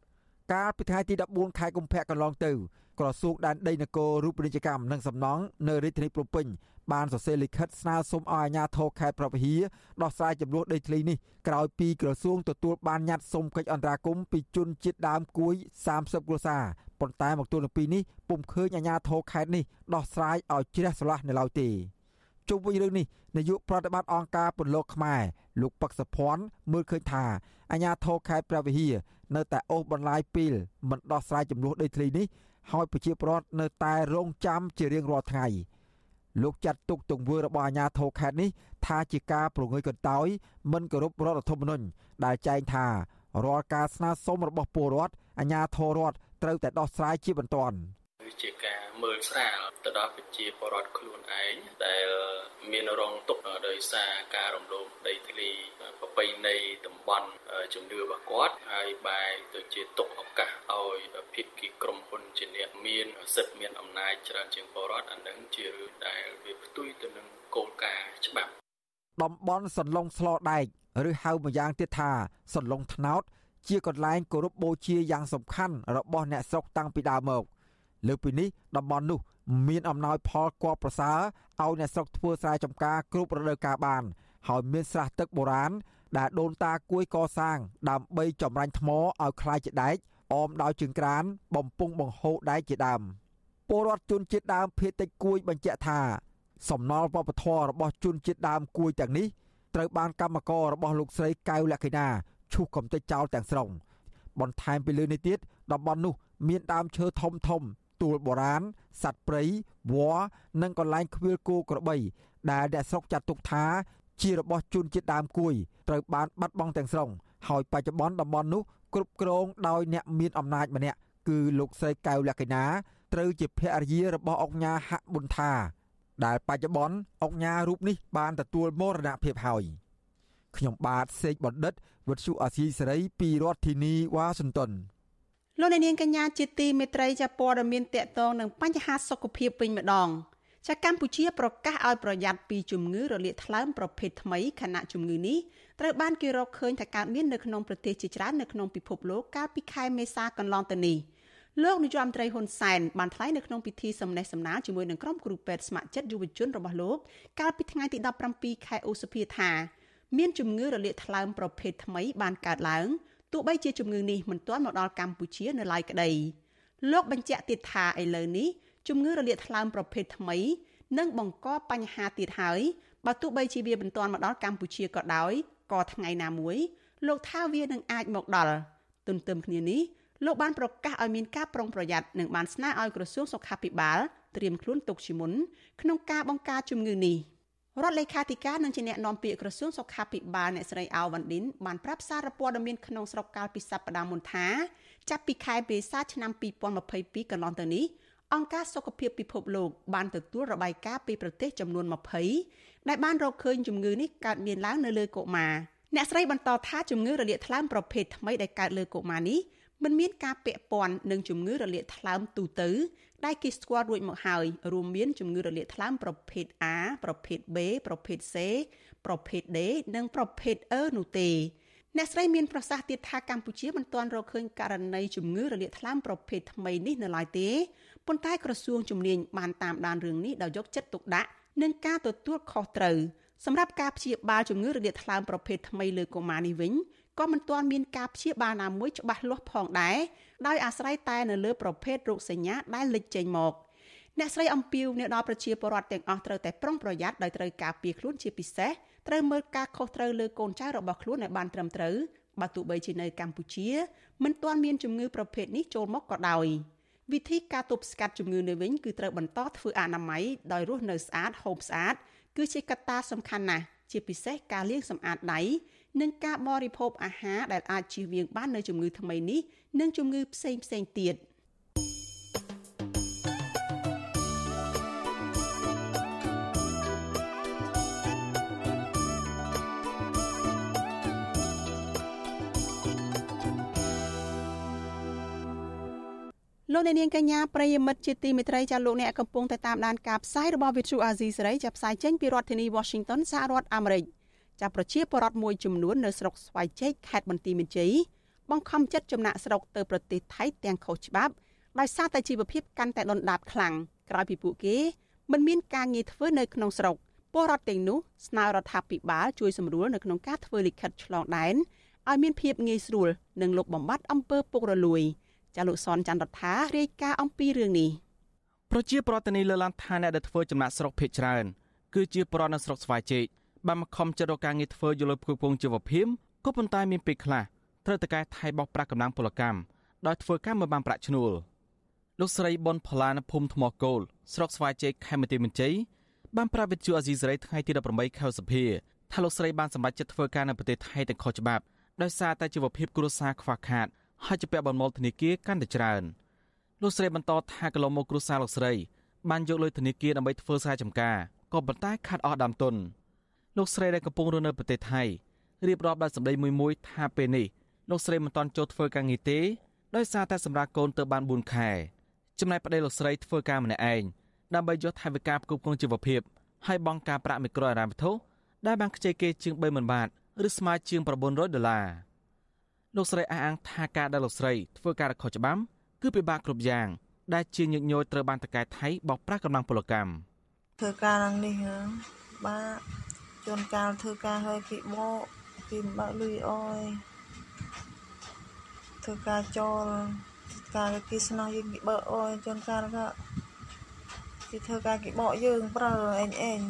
កាលពីថ្ងៃទី14ខែកុម្ភៈកន្លងទៅក្រសួងដែនដីនគររូបនីយកម្មនិងសំណង់នៅរាជធានីភ្នំពេញបានសរសេរលិខិតស្នើសុំឲ្យអាជ្ញាធរខេត្តប្រវៀដោះស្រាយចំនួនដីធ្លីនេះក្រោយពីក្រសួងទទួលបានញត្តិសុំកិច្ចអន្តរាគមន៍ពីជនជាតិដើមគួយ30គ្រួសារ ប៉ុន្តែមកទល់នឹងពេលនេះពុំឃើញអាជ្ញាធរខេត្តនេះដោះស្រាយឲ្យជ្រះស្រឡះនៅឡើយទេជុំវិញរឿងនេះនាយកប្រតិបត្តិអង្គការពន្លកខ្មែរលោកពឹកសុភ័ណ្ឌមើលឃើញថាអាជ្ញាធរខេត្តព្រះវិហារនៅតែអូសបន្លាយពេលមិនដោះស្រាយចំនួនដីធ្លីនេះហើយប្រជាពលរដ្ឋនៅតែរងចាំជារៀងរាល់ថ្ងៃលោកចាត់ទុកទង្វើរបស់អាជ្ញាធរខេត្តនេះថាជាការប្រងើយកន្តើយមិនគោរពរដ្ឋធម្មនុញ្ញដែលចែងថារាល់ការស្នើសុំរបស់ពលរដ្ឋអាជ្ញាធររដ្ឋ ត្រូវតែដោះស្រាយជាបន្ទាន់គឺជាការមើលស្រាលទៅដល់ប្រជាពលរដ្ឋខ្លួនឯងដែលមានរងទុក្ខដោយសារការរំលោភដីធ្លីប្រពៃណីតំបន់ជំនឿរបស់គាត់ហើយបែរទៅជាទុកឱកាសឲ្យភាគីក្រុមហ៊ុនជាអ្នកមានសិទ្ធិមានអំណាចច្រើនជាងពលរដ្ឋអានឹងជារឿងដែលវាផ្ទុយទៅនឹងគោលការណ៍ច្បាប់តំបន់សន្លងស្លដែកឬហៅម្យ៉ាងទៀតថាសន្លងថ្នោត ជាកន្លែងគោរពបូជាយ៉ាងសំខាន់របស់អ្នកស្រុកតាំងពីដើមមកលើពីនេះតំបន់នោះមានអំណោយផលគបប្រសើរឲ្យអ្នកស្រុកធ្វើស្រែចម្ការគ្រប់រដូវកាលបានហើយមានស្រះទឹកបុរាណដែលដូនតាគួយកសាងដើម្បីចម្រាញ់ថ្មឲ្យคล้ายជាដែកអមដោយជើងក្រានបំពង់បង្ហូរដែកជាដើមពលរដ្ឋជនជាតិដើមភៀតតិចគួយបញ្ជាក់ថាសំណល់វប្បធម៌របស់ជនជាតិដើមគួយទាំងនេះត្រូវបានកម្មកររបស់លោកស្រីកៅលក្ខិណា ឈូសកំទេចចោលទាំងស្រុងបន្ថែមពីលើនេះទៀតតំបន់នោះ មានដើមឈើធំធំទួលបុរាណសត្វព្រៃវល្លិនិងកន្លែងខ្វៀលគោក្របី ដែលអ្នកស្រុកចាត់ទុកថា ជារបស់ជនជាតិដើមគួយត្រូវបានបាត់បង់ទាំងស្រុងហើយបច្ចុប្បន្នតំបន់នោះគ្រប់គ្រងដោយអ្នកមានអំណាចម្នាក់គឺលោកស្រីកៅលក្ខិណាត្រូវជាភរិយារបស់អង្គញាហប៊ុនថា ដែលបច្ចុប្បន្នអង្គញារូបនេះបានទទួលមរណភាពហើយ ខ្ញុំបាទសេកបណ្ឌិតវុទ្ធុអាស៊ីសេរីពីរដ្ឋធានីវ៉ាស៊ីនតោនលោកអ្នកនាងកញ្ញាជាទីមេត្រីចាព័ត៌មានតកតងនឹងបញ្ហាសុខភាពវិញម្ដងចាកម្ពុជាប្រកាសឲ្យប្រយ័ត្នពីជំងឺរលាកថ្លើមប្រភេទថ្មីខណៈជំងឺនេះត្រូវបានគេរកឃើញថាកើតមាននៅក្នុងប្រទេសជាច្រើននៅក្នុងពិភពលោកកាលពីខែមេសាកន្លងទៅនេះលោកនាយរដ្ឋមន្ត្រីហ៊ុនសែនបានថ្លែងនៅក្នុងពិធីសំណេះសំណាលជាមួយនឹងក្រុមគ្រូពេទ្យស្ម័គ្រចិត្តយុវជនរបស់លោកកាលពីថ្ងៃទី17ខែឧសភាថា មានជំងឺរលាកថ្លើមប្រភេទថ្មីបានកើតឡើងទោះបីជាជំងឺនេះមិនទាន់មកដល់កម្ពុជានៅឡើយក្តីលោកបញ្ជាក់ទៀតថាឥឡូវនេះជំងឺរលាកថ្លើមប្រភេទថ្មីនឹងបង្កបញ្ហាទៀតហើយបើទោះបីជាវាមិនទាន់មកដល់កម្ពុជាក៏ដោយក៏ថ្ងៃណាមួយ លោកថាវានឹងអាចមកដល់ទន្ទឹមគ្នានេះលោកបានប្រកាសឲ្យមានការប្រុងប្រយ័ត្ននិងបានស្នើឲ្យក្រសួងសុខាភិបាលត្រៀមខ្លួនទុកជាមុនក្នុងការបង្ការជំងឺនេះ រដ្ឋលេខាធិការនិងជាអ្នកនាំពាក្យក្រសួងសុខាភិបាលអ្នកស្រីអាវវ៉ាន់ឌិនបានប្រាប់សារព័ត៌មានក្នុងស្រុកកាលពីសប្តាហ៍មុនថាចាប់ពីខែមេសាឆ្នាំ2022កន្លងទៅនេះអង្គការសុខភាពពិភពលោកបានទទួលរបាយការណ៍ពីប្រទេសចំនួន20ដែលបានរកឃើញជំងឺនេះកើតមានឡើងនៅលើកុមារអ្នកស្រីបន្តថាជំងឺរលាកថ្លើមប្រភេទថ្មីដែលកើតលើកុមារនេះមិនមានការពាក់ព័ន្ធនឹងជំងឺរលាកថ្លើមទូទៅ ដែលគេស្គាល់រួចមកហើយរួមមានជំងឺរលាកថ្លើមប្រភេទ A ប្រភេទ B ប្រភេទ C ប្រភេទ D និងប្រភេទ E នោះទេអ្នកស្រីមានប្រសាសន៍ទៀតថាកម្ពុជាមិនទាន់រកឃើញករណីជំងឺរលាកថ្លើមប្រភេទថ្មីនេះនៅឡើយទេប៉ុន្តែក្រសួងជំនាញបានតាមដានរឿងនេះដោយយកចិត្តទុកដាក់និងការទទួលខុសត្រូវសម្រាប់ការព្យាបាលជំងឺរលាកថ្លើមប្រភេទថ្មីលើកុមារនេះវិញ ក៏មិនទាន់មានការព្យាបាលណាមួយច្បាស់លាស់ផងដែរដោយអាស្រ័យតែនៅលើប្រភេទរោគសញ្ញាដែលលេចចេញមកអ្នកស្រីអំពីវនៅដល់ប្រជាពលរដ្ឋទាំងអស់ត្រូវតែប្រុងប្រយ័ត្នដោយត្រូវការពារខ្លួនជាពិសេសត្រូវមើលការខុសត្រូវលើកូនចៅរបស់ខ្លួនឲ្យបានត្រឹមត្រូវបើទោះបីជានៅកម្ពុជាមិនទាន់មានជំងឺប្រភេទនេះចូលមកក៏ដោយវិធីការទប់ស្កាត់ជំងឺនៅវិញគឺត្រូវបន្តធ្វើអនាម័យដោយរស់នៅស្អាតហូបស្អាត គឺជាកត្តាសំខាន់ណាស់ជាពិសេសការលាងសម្អាតដៃ និងការបរិភោគអាហារដែលអាចជៀសវាងបាននូវជំងឺថ្មីនេះនិងជំងឺផ្សេងផ្សេងទៀតលោកអ្នកនាងកញ្ញាប្រិយមិត្តជាទីមេត្រីចាលោកអ្នកកំពុងតែតាមដានការផ្សាយរបស់ Vithu Azizi សេរីចាប់ផ្សាយចេញពីរដ្ឋធានី Washington សហរដ្ឋអាមេរិក។ ចាប់ប្រជាពលរដ្ឋមួយចំនួននៅស្រុកស្វាយជែកខេត្តបន្ទាយមានជ័យបង្ខំចិត្តចំណាក់ស្រុកទៅប្រទេសថៃទាំងខុសច្បាប់ដោយសារតែជីវភាពកាន់តែដុនដាបខ្លាំងក្រោយពីពួកគេមិនមានការងារធ្វើនៅក្នុងស្រុកពលរដ្ឋទាំងនោះស្នើរដ្ឋាភិបាលជួយសម្រួលនៅក្នុងការធ្វើលិខិតឆ្លងដែនឲ្យមានភាពងាយស្រួលនិងលុបបំបាត់អំពើពុករលួយចាលោកសនច័ន្ទរដ្ឋារាយការណ៍អំពីរឿងនេះប្រជាប្រដ្ឋនីលើឡានឋានអ្នកដែលធ្វើចំណាក់ស្រុកភ ieck ច្រើនគឺជាប្រដ្ឋនៅស្រុកស្វាយជែក បានមកខំចិត្តរកការងារធ្វើយល់ផ្គូពងជីវភាពក៏ប៉ុន្តែមានពេលខ្លះត្រូវតកែថៃបោះប្រាក់កម្លាំងពលកម្មដោយធ្វើការមិនបានប្រាក់ឈ្នួលលោកស្រីប៉ុនផល្លានភូមិថ្មគោលស្រុកស្វាយជ័យខេមរៈមន្ជ័យបានប្រាប់វិទ្យុអាស៊ីសេរីថ្ងៃទី18ខែសភាថាលោកស្រីបានសម្រេចចិត្តធ្វើការនៅប្រទេសថៃទាំងខុសច្បាប់ដោយសារតែជីវភាពគ្រួសារខ្វះខាតហើយជាពាក់បំណុលធនាគារកាន់តែច្រើនលោកស្រីបន្តថាកន្លងមកគ្រួសារលោកស្រីបានយកលុយធនាគារដើម្បីធ្វើស្រែចម្ការក៏ប៉ុន្តែខាត់អស់ដើមទុន លោកស្រីដែលកំពុងរស់នៅប្រទេសថៃរៀបរាប់ដោយសម្ដីមួយមួយថាពេលនេះលោកស្រីមិនទាន់ចូលធ្វើការងារទេដោយសារតែសម្រាប់កូនទៅបាន4ខែចំណែកប្តីលោកស្រីធ្វើការម្នាក់ឯងដើម្បីយកថវិកាផ្គប់គ្រងជីវភាពហើយបង់ការប្រាក់មីក្រូហិរញ្ញវត្ថុដែលបានខ្ចីគេជាង30000បាតឬស្មើជាង900ដុល្លារលោកស្រីអះអាងថាការដែលលោកស្រីធ្វើការខុសច្បាប់គឺពិបាកគ្រប់យ៉ាង ដែលជាញឹកញយត្រូវបានតកែថៃបោកប្រាស់កម្លាំងពលកម្មធ្វើការឡើងនេះបាទ ជួនកាលធ្វើការហើយគេបកគេមិនបើកលុយអើយធ្វើការចូលការគេស្នោះយើងគេបើកអើយជួនកាលក៏គេធ្វើការគេបកយើងប្រើអេងអេង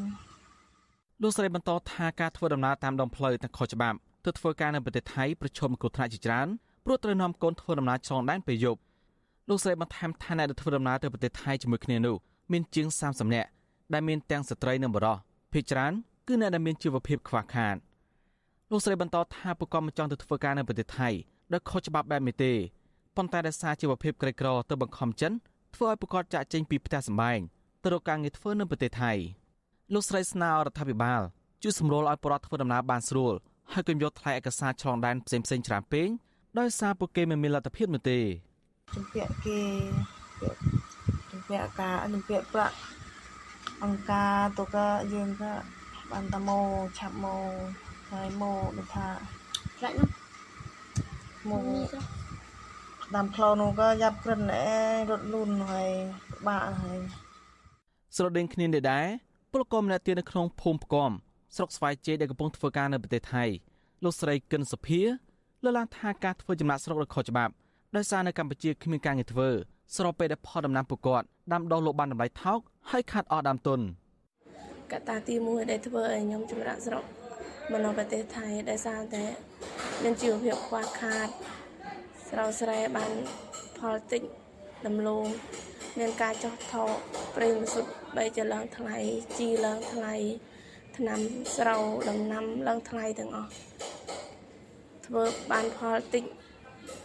លោកស្រីបន្តថាការធ្វើដំណើរតាមដងផ្លូវទាំងខុសច្បាប់ទៅធ្វើការនៅប្រទេសថៃប្រឈមគ្រោះថ្នាក់ជាច្រើនព្រោះត្រូវនាំកូនធ្វើដំណើរឆ្លងដែនពេលយប់លោកស្រីបន្ថែមថាអ្នកដែលធ្វើដំណើរទៅប្រទេសថៃជាមួយគ្នានោះមានជាង30នាក់ដែលមានទាំងស្ត្រីនិងបុរសភ ieck ច្រើន គឺអ្នកដែលមានជីវភាពខ្វះខាតលោកស្រីបន្តថាពួកគាត់មិនចង់ទៅធ្វើការនៅប្រទេសថៃដោយខុសច្បាប់បែបនេះទេប៉ុន្តែដោយសារជីវភាពក្រីក្រទៅបង្ខំចិនធ្វើឲ្យពួកគាត់ចាក់ចេញពីផ្ទះសម្បែងទៅរកការងារធ្វើនៅប្រទេសថៃលោកស្រីស្នើរដ្ឋាភិបាលជួយសម្រួលឲ្យប្រជាពលរដ្ឋធ្វើដំណើរបានស្រួលហើយកុំយកថ្លៃឯកសារឆ្លងដែនផ្សេងផ្សេងច្រើនពេកដោយសារពួកគេមិនមានលទ្ធភាពនោះទេជំពាក់គេជំពាក់ការជំពាក់ប្រាក់អង្គការទៅក៏យើងក៏ បានតែម៉ូឆាប់ម៉ូហើយម៉ូដូចថាខ្លាច់នោះម៉ូតាមផ្លូវនោះក៏យ៉ាប់ក្រិនអេរត់លូនហើយបាក់ហើយស្រដៀងគ្នានេះដែរពលករម្នាក់ទៀតនៅក្នុងភូមិផ្គំស្រុកស្វាយជ័យដែលកំពុងធ្វើការនៅប្រទេសថៃលោកស្រីកិនសុភាលើកឡើងថាការធ្វើចំណាក់ស្រុករខុសច្បាប់ដោយសារនៅកម្ពុជាគ្មានការងារធ្វើស្របពេលដែលផលដំណាំពួកគាត់ដាំដុះលោកបានតម្លៃថោកហើយខាត់អស់ដើមទុន កត្តាទី1ដែលធ្វើឲ្យខ្ញុំចម្រាក់ស្រុកមកនៅប្រទេសថៃដោយសារតែមានជីវភាពខ្វះខាត ស្រោស្រែបានផលតិចដំឡូងមានការចោះថោប្រេងសុទ្ធបីចឡើងថ្លៃជីឡើងថ្លៃថ្នាំស្រូវដំណាំឡើងថ្លៃទាំងអស់ធ្វើបានផលតិច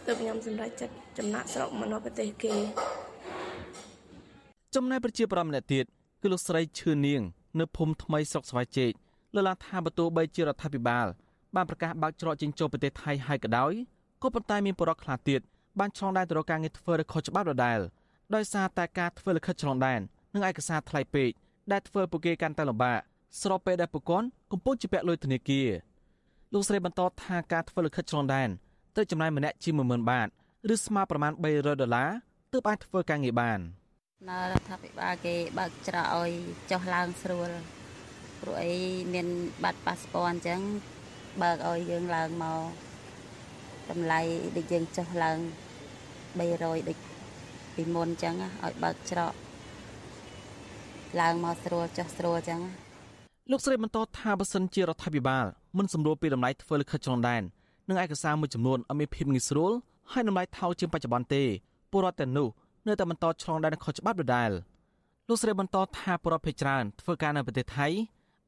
ទើបខ្ញុំសម្រេចចិត្តចំណាក់ស្រុកមកនៅប្រទេសគេចំណែកប្រជាប្រដ្ឋម្នាក់ទៀតគឺលោកស្រីឈឿននាង នៅភូមិថ្មីស្រុកស្វាយជែកលើកឡើងថាបើទោះបីជារដ្ឋាភិបាល បានប្រកាសបើកច្រកចេញចូលប្រទេសថៃហើយក៏ដោយក៏ប៉ុន្តែមានបរិបទខ្លះទៀតបានឆ្លងដែនទៅរកការងារធ្វើឬខុសច្បាប់ដដែលដោយសារតែការធ្វើលិខិតឆ្លងដែននិងឯកសារថ្លៃពេកដែលធ្វើពួកគេកាន់តែលំបាកស្របពេលដែលពួកគាត់កំពុងជាពាក់លុយធនាគារលោកស្រីបន្តថាការធ្វើលិខិតឆ្លងដែនត្រូវចំណាយម្នាក់ជា10000បាតឬស្មើប្រមាណ300ដុល្លារទើបអាចធ្វើការងារបាន នៅរដ្ឋាភិបាលគេបើកច្រកឲ្យចុះឡើងស្រួលព្រោះអីមានបាត់ប៉ាសពតអញ្ចឹងបើកឲ្យយើងឡើងមកតម្លៃដូចយើងចុះឡើង300ដូចពីមុនអញ្ចឹងឲ្យបើកច្រកឡើងមកស្រួលចុះស្រួលអញ្ចឹងលោកស្រីបន្តថាបើសិនជារដ្ឋាភិបាលមិនសម្រួលពីតម្លៃធ្វើលិខិតឆ្លងដែននិងឯកសារមួយចំនួនឲ្យមានភាពងាយស្រួលហើយតម្លៃថោកជាងបច្ចុប្បន្នទេពលរដ្ឋទាំងនោះ នៅតែបន្តឆ្លងដែនខុសច្បាប់ដដែលលោកស្រីបន្តថាពលរដ្ឋភេជ្ច្រើនធ្វើការនៅប្រទេសថៃ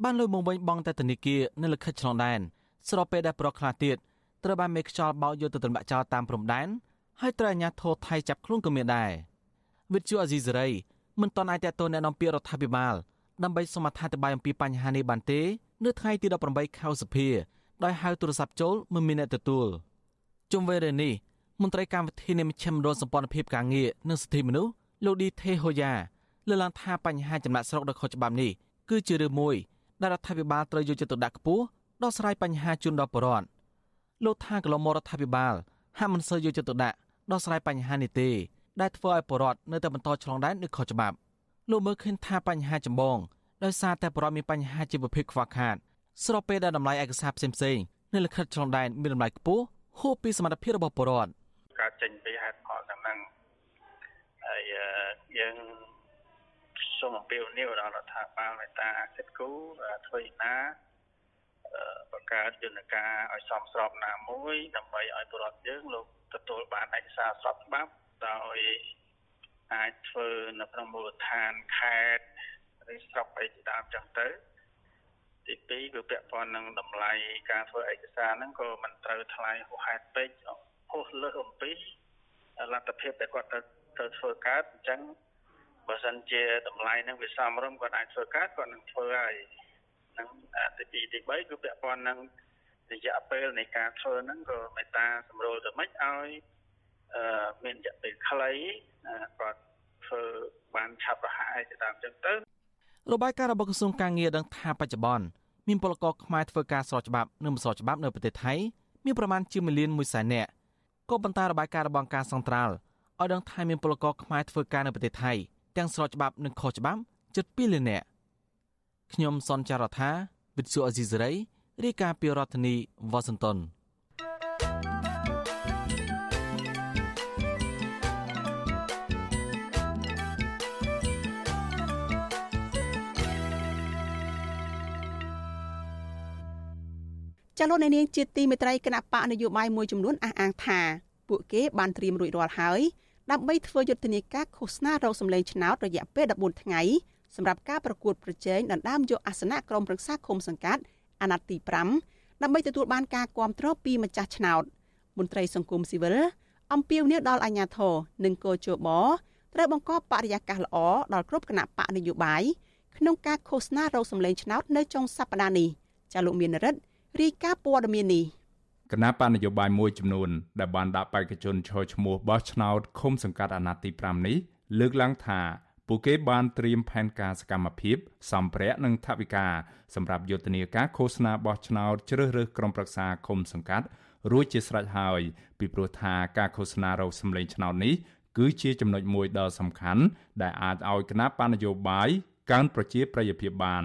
បានលុយមកវិញបង់តែធនាគារនិងលិខិតឆ្លងដែនស្របពេលដែលពលរដ្ឋខ្លះទៀតត្រូវបានមេខ្យល់បោកយកទៅទម្លាក់ចោលតាមព្រំដែនហើយត្រូវអាជ្ញាធរថៃចាប់ខ្លួនក៏មានដែរវិទ្យុអាស៊ីសេរីមិនទាន់អាចតទៅអ្នកនាំពាក្យរដ្ឋាភិបាលដើម្បីសូមអធិប្បាយអំពីបញ្ហានេះបានទេ នៅថ្ងៃទី18ខែសភាដោយហៅទូរស័ព្ទចូលមិនមានអ្នកទទួលជុំវិញរឿងនេះ មន្ត្រីកម្មវិធីនៃមជ្ឈមណ្ឌលសម្ព័ន្ធភាពការងារនិងសិទ្ធិមនុស្សលោកឌីថេហូយ៉ាលើកឡើងថាបញ្ហាចំណាក់ស្រុកដ៏ខុសច្បាប់នេះគឺជារឿងមួយដែលរដ្ឋាភិបាលត្រូវយកចិត្តទុកដាក់ខ្ពស់ដោះស្រាយបញ្ហាជូនដល់ប្រជាពលរដ្ឋលោកថាកន្លងមករដ្ឋាភិបាលហាក់មិនសូវយកចិត្តទុកដាក់ដោះស្រាយបញ្ហានេះទេដែលធ្វើឲ្យប្រជាពលរដ្ឋនៅតែបន្តឆ្លងដែនឬខុសច្បាប់លោកមើលឃើញថាបញ្ហាចម្បងដោយសារតែប្រជាពលរដ្ឋមានបញ្ហាជីវភាពខ្វះខាតស្របពេលដែលតម្លៃឯកសារផ្សេងៗនៅលិខិតឆ្លងដែនមានតម្លៃខ្ពស់ហួសពីសមត្ថភាពរបស់ប្រជាពលរដ្ឋកើត ចេញពីហេតុផលទាំងហ្នឹងហើយយើងសូមអំពាវនាវដល់រដ្ឋាភិបាលមេត្តាគិតគូរធ្វើណាបង្កើតយន្តការឲ្យសមស្របណាមួយដើម្បីឲ្យពលរដ្ឋយើងលោកទទួលបានឯកសារស្របច្បាប់ដោយអាចធ្វើនៅក្នុងមូលដ្ឋានខេត្តឬស្រុកអីជាដើមចឹងទៅទី2គឺពាក់ព័ន្ធនឹងតម្លៃការធ្វើឯកសារហ្នឹងក៏មិនត្រូវថ្លៃហួសហេតុពេក ហួសលើសអំពីលទ្ធភាពដែលគាត់ទៅទៅធ្វើកើតអញ្ចឹងបើសិនជាតម្លៃនឹងវាសមរម្យគាត់អាចធ្វើកើតគាត់នឹងធ្វើហើយនឹងទី2ទី3គឺពាក់ព័ន្ធនឹងរយៈពេលនៃការធ្វើហ្នឹងក៏មេត្តាសម្រួលទៅមិនឲ្យអឺមានរយៈពេលខ្លីគាត់ធ្វើបានឆាប់រហ័សទៅតាមចឹងទៅរបាយការណ៍របស់ក្រសួងការងារដឹងថាបច្ចុប្បន្នមានពលករខ្មែរធ្វើការស្របច្បាប់និងមិនស្របច្បាប់នៅប្រទេសថៃមានប្រមាណជា1លាន1សែននាក់ ក៏ប៉ុន្តែរបាយការណ៍របស់ការសង្ត្រាល់ឲ្យដឹងថាមានពលករខ្មែរធ្វើការនៅប្រទេសថៃទាំងស្របច្បាប់និងខុសច្បាប់ជិត2លាននាក់ខ្ញុំសនចាររថាវិទ្យុអេស៊ីសេរីរាយការណ៍ពីរដ្ឋធានីវ៉ាស៊ីនតោន ចលនានាងជាទីមេត្រីគណៈបកនយោបាយមួយចំនួនអះអាងថាពួកគេបានត្រៀមរួចរាល់ហើយដើម្បីធ្វើយុទ្ធនាការឃោសនារកសម្លេងឆ្នោតរយៈពេល14ថ្ងៃសម្រាប់ការប្រកួតប្រជែងដណ្ដើមយកអាសនៈក្រុមប្រឹក្សាឃុំសង្កាត់អាណត្តិទី5ដើម្បីទទួលបានការគ្រប់គ្រងពីម្ចាស់ឆ្នោតមន្ត្រីសង្គមស៊ីវិលអំពាវនាវដល់អាជ្ញាធរនិងកោជបត្រូវបង្កបរិយាកាសល្អដល់គ្រប់គណៈបកនយោបាយក្នុងការឃោសនារកសម្លេងឆ្នោតនៅចុងសប្តាហ៍នេះចាលោកមានរិទ្ធ រាយការណ៍ព័ត៌មាននេះគណៈបណ្ឌនយោបាយមួយចំនួនដែលបានដាក់បេក្ខជនឈរឈ្មោះបោះឆ្នោតឃុំសង្កាត់អាណត្តិទី5នេះលើកឡើងថាពួកគេបានត្រៀមផែនការសកម្មភាពសម្ភារៈនិងថវិកាសម្រាប់យុទ្ធនាការឃោសនាបោះឆ្នោតជ្រើសរើសក្រុមប្រឹក្សាឃុំសង្កាត់រួចជាស្រេចហើយពីព្រោះថាការឃោសនារកសម្លេងឆ្នោតនេះគឺជាចំណុចមួយដ៏សំខាន់ដែលអាចឲ្យគណៈបណ្ឌនយោបាយកើនប្រជាប្រិយភាពបាន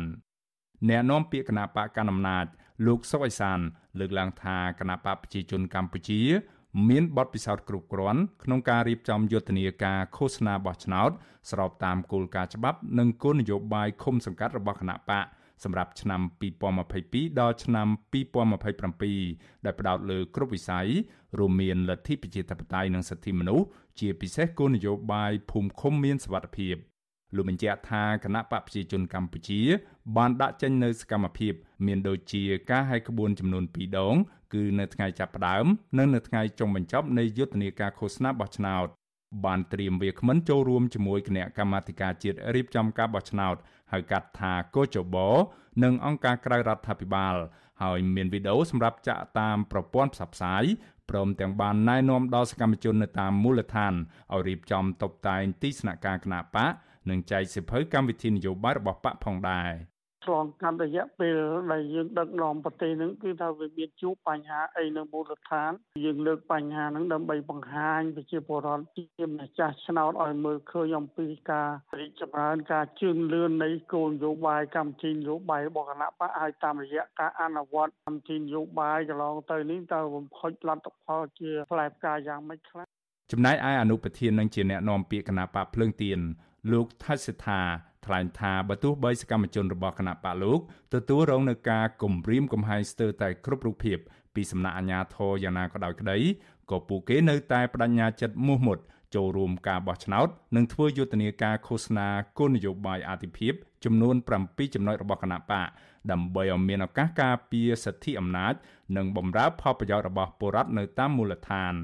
អ្នកនាំពាក្យគណៈបកកណ្ដាលអំណាច លោកសុកអេសាន លើកឡើងថាគណៈបកប្រជាជនកម្ពុជា មានបទពិសោធន៍គ្រប់គ្រាន់ក្នុងការរៀបចំយុទ្ធនាការឃោសនាបោះឆ្នោតស្របតាមគោលការណ៍ច្បាប់និងគោលនយោបាយឃុំសង្កាត់របស់គណៈបកសម្រាប់ឆ្នាំ2022ដល់ឆ្នាំ2027ដែលផ្ដោតលើគ្រប់វិស័យរួមមានលទ្ធិប្រជាធិបតេយ្យនិងសិទ្ធិមនុស្សជាពិសេសគោលនយោបាយភូមិឃុំមានសវត្ថិភាព លោកបញ្ជាក់ថាគណៈបកប្រជាជនកម្ពុជា បានដាក់ចេញនៅសកម្មភាព មានដូចជាការហែកក្បួនចំនួន2ដង គឺនៅថ្ងៃចាប់ផ្ដើម និងនៅថ្ងៃចុងបញ្ចប់នៃយុទ្ធនាការឃោសនាបោះឆ្នោតបានត្រៀមវាគ្មិនចូលរួមជាមួយគណៈកម្មាធិការជាតិរៀបចំការបោះឆ្នោតហៅកាត់ថាកោចបនិងអង្គការក្រៅរដ្ឋាភិបាល ហើយមានវីដេអូសម្រាប់ចាក់តាមប្រព័ន្ធផ្សព្វផ្សាយព្រមទាំងបានណែនាំដល់សកម្មជននៅតាមមូលដ្ឋានឲ្យរៀបចំតុបតែងទីស្នាក់ការគណៈបក និងចែកសិភៅកម្មវិធីនយោបាយរបស់បកផងដែរឆ្លងកាត់រយៈពេលដែលយើងដឹកនាំប្រទេសហ្នឹងគឺថាវាមានជួបបញ្ហាអីនៅមូលដ្ឋានយើងលើកបញ្ហាហ្នឹងដើម្បីបង្ហាញប្រជាពលរដ្ឋជាម្ចាស់ឆ្នោតឲ្យមើលឃើញអំពីការរីកចម្រើនការជឿនលឿននៃគោលនយោបាយកម្មវិធីនយោបាយរបស់គណៈបកឲ្យតាមរយៈការអនុវត្តកម្មវិធីនយោបាយកន្លងទៅនេះតើបំផុចលទ្ធផលជាផ្លែផ្កាយ៉ាងម៉េចខ្លះចំណែកឯអនុប្រធាននឹងជាអ្នកនាំពាក្យគណៈបកភ្លើងទៀន លោកថាសិដ្ឋាថ្លែងថាបើទោះបីសកម្មជនរបស់គណៈបកលោកទទួលរងនឹងការគំរាមកំហែងស្ទើរតែគ្រប់រូបភាពពីសំណាក់អាជ្ញាធរយ៉ាងណាក៏ដោយក្តីក៏ពួកគេនៅតែបដិញ្ញាចិត្តមោះមុតចូលរួមការបោះឆ្នោតនិងធ្វើយុទ្ធនាការឃោសនាគោលនយោបាយអាទិភាពចំនួន7ចំណុចរបស់គណៈបកដើម្បីឲ្យមានឱកាសការពារសិទ្ធិអំណាច និងបម្រើផលប្រយោជន៍របស់ពលរដ្ឋនៅតាមមូលដ្ឋាន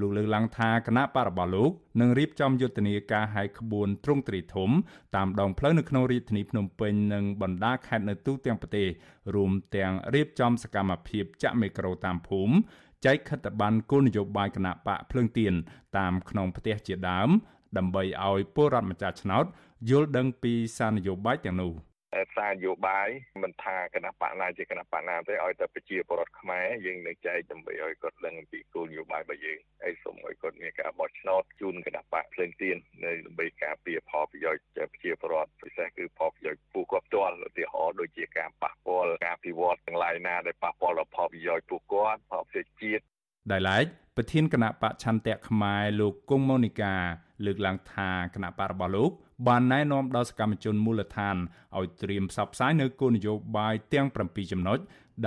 លោកលើកឡើងថាគណៈបករបស់លោកនឹងរៀបចំយុទ្ធនាការហែកក្បួនទ្រង់ទ្រីធំតាមដងផ្លូវនៅក្នុងរាជធានីភ្នំពេញនិងបណ្ដាខេត្តនៅទូទាំងប្រទេសរួមទាំងរៀបចំសកម្មភាពចាក់មីក្រូតាមភូមិចែកខិត្តប័ណ្ណគោលនយោបាយគណៈបកភ្លើងទៀនតាមក្នុងផ្ទះជាដើម ដើម្បីឲ្យពលរដ្ឋម្ចាស់ឆ្នោតយល់ដឹងពីសារនយោបាយទាំងនោះ។ សារនយោបាយមិនថាគណៈបកណាជាគណៈបកណាទេឲ្យតែប្រជាពលរដ្ឋខ្មែរយើងនឹងចែកដើម្បីឲ្យគាត់ដឹងពីគោលនយោបាយរបស់យើងហើយសូមឲ្យគាត់មានការបោះឆ្នោតជូនគណៈបកភ្លើងទៀននៅដើម្បីការពារផលប្រយោជន៍ប្រជាពលរដ្ឋពិសេសគឺផលប្រយោជន៍ពួកគាត់ផ្ទាល់ឧទាហរណ៍ដូចជាការប៉ះពាល់ការពិវត្តទាំងឡាយណាដែលប៉ះពាល់ដល់ផលប្រយោជន៍ពួកគាត់ផលប្រយោជន៍ជាតិដែលឡែកប្រធានគណៈបកឆន្ទៈខ្មែរលោកគង់ម៉ូនីកា លើកឡើងថាគណៈបករបស់លោកបានណែនាំដល់សកម្មជនមូលដ្ឋានឲ្យត្រៀមផ្សព្វផ្សាយនៅគោលនយោបាយទាំង7ចំណុច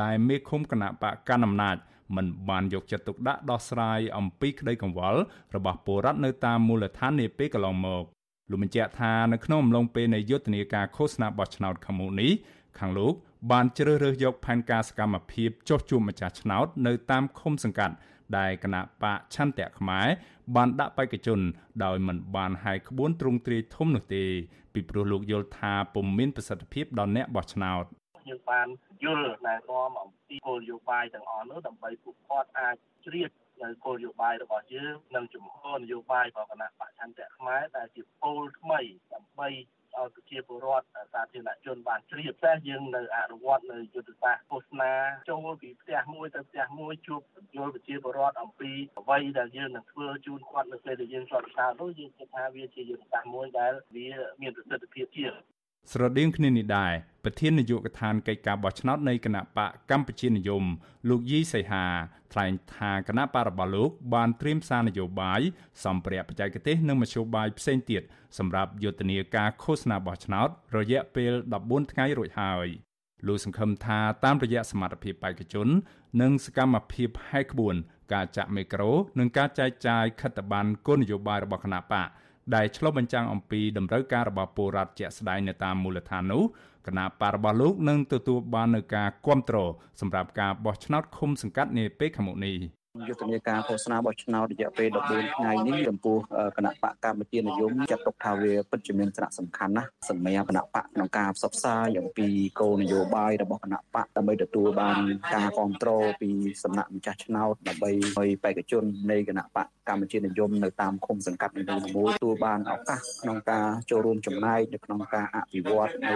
ដែលមេឃុំគណៈបកកណ្ដាលអំណាចមិនបានយកចិត្តទុកដាក់ដោះស្រាយអំពីក្តីកង្វល់របស់ពលរដ្ឋនៅតាមមូលដ្ឋាននាពេលកន្លងមកលោកបញ្ជាក់ថានៅក្នុងអំឡុងពេលនៃយុទ្ធនាការឃោសនាបោះឆ្នោតខាងមុខនេះខាងលោកបានជ្រើសរើសយកផែនការសកម្មភាពចុះជួបម្ចាស់ឆ្នោតនៅតាមឃុំសង្កាត់ ដែលគណៈបកឆន្ទៈខ្មែរបានដាក់បេក្ខជន ដោយមិនបានហែកក្បួនទ្រង់ទ្រាយធំនោះទេពីព្រោះលោកយល់ថាពុំមានប្រសិទ្ធភាពដល់អ្នកបោះឆ្នោតយើងបានយល់ណែនាំអំពីគោលនយោបាយទាំងអស់នោះដើម្បីពួកគាត់អាចជ្រាបនៅគោលនយោបាយរបស់យើងនិងជំហរនយោបាយរបស់គណៈបច្ឆន្ទៈខ្មែរដែលជាគោលថ្មីដើម្បី ឲ្យប្រជាពលរដ្ឋសាធារណជនបានជ្រាបតែយើងនៅអនុវត្តនៅយុទ្ធសាស្ត្រឃោសនាចូលពីផ្ទះមួយទៅផ្ទះមួយជួបយល់ប្រជាពលរដ្ឋអំពីអ្វីដែលយើងនឹងធ្វើជូនគាត់នៅពេលដែលយើងជាប់ឆ្នោតនោះយើងគិតថាវាជាយុទ្ធសាស្ត្រមួយដែលវាមានប្រសិទ្ធភាពជាង ស្រដៀងគ្នានេះដែរប្រធាននាយកដ្ឋានកិច្ចការបោះឆ្នោតនៃគណៈបកកម្ពុជានិយម លោកយីសីហាថ្លែងថាគណៈបករបស់លោកបានត្រៀមសារនយោបាយសម្ភារៈបច្ចេកទេសនិងមធ្យោបាយផ្សេងទៀតសម្រាប់យុទ្ធនាការឃោសនាបោះឆ្នោត រយៈពេល14ថ្ងៃរួចហើយលោកសង្ឃឹមថាតាមរយៈសមត្ថភាពបេក្ខជន និងសកម្មភាពហែកក្បួន ការចាក់មីក្រូ និងការចែកចាយខិត្តប័ណ្ណគោលនយោបាយរបស់គណៈបក ដែលឆ្លុះបញ្ចាំងអំពីតម្រូវការរបស់ពលរដ្ឋជាក់ស្ដែងនៅតាមមូលដ្ឋាននោះគណៈបករបស់លោកនឹងទទួលបាននូវការគ្រប់គ្រងសម្រាប់ការបោះឆ្នោតឃុំសង្កាត់នាពេលខាងមុខនេះ យុទ្ធនាការឃោសនាបោះឆ្នោតរយៈពេល14ថ្ងៃនេះចំពោះគណៈបកកម្ពុជានិយមចាត់ទុកថាវាពិតជាមានសារៈសំខាន់ណាស់សម្រាប់គណៈបកក្នុងការផ្សព្វផ្សាយអំពីគោលនយោបាយរបស់គណៈបកដើម្បីទទួលបានការគ្រប់គ្រងពីសំណាក់ម្ចាស់ឆ្នោតដើម្បីឲ្យបេក្ខជននៃគណៈបកកម្ពុជានិយមនៅតាមឃុំសង្កាត់នីមួយៗទទួលបានឱកាសក្នុងការចូលរួមចំណែកនៅក្នុងការអភិវឌ្ឍនៅ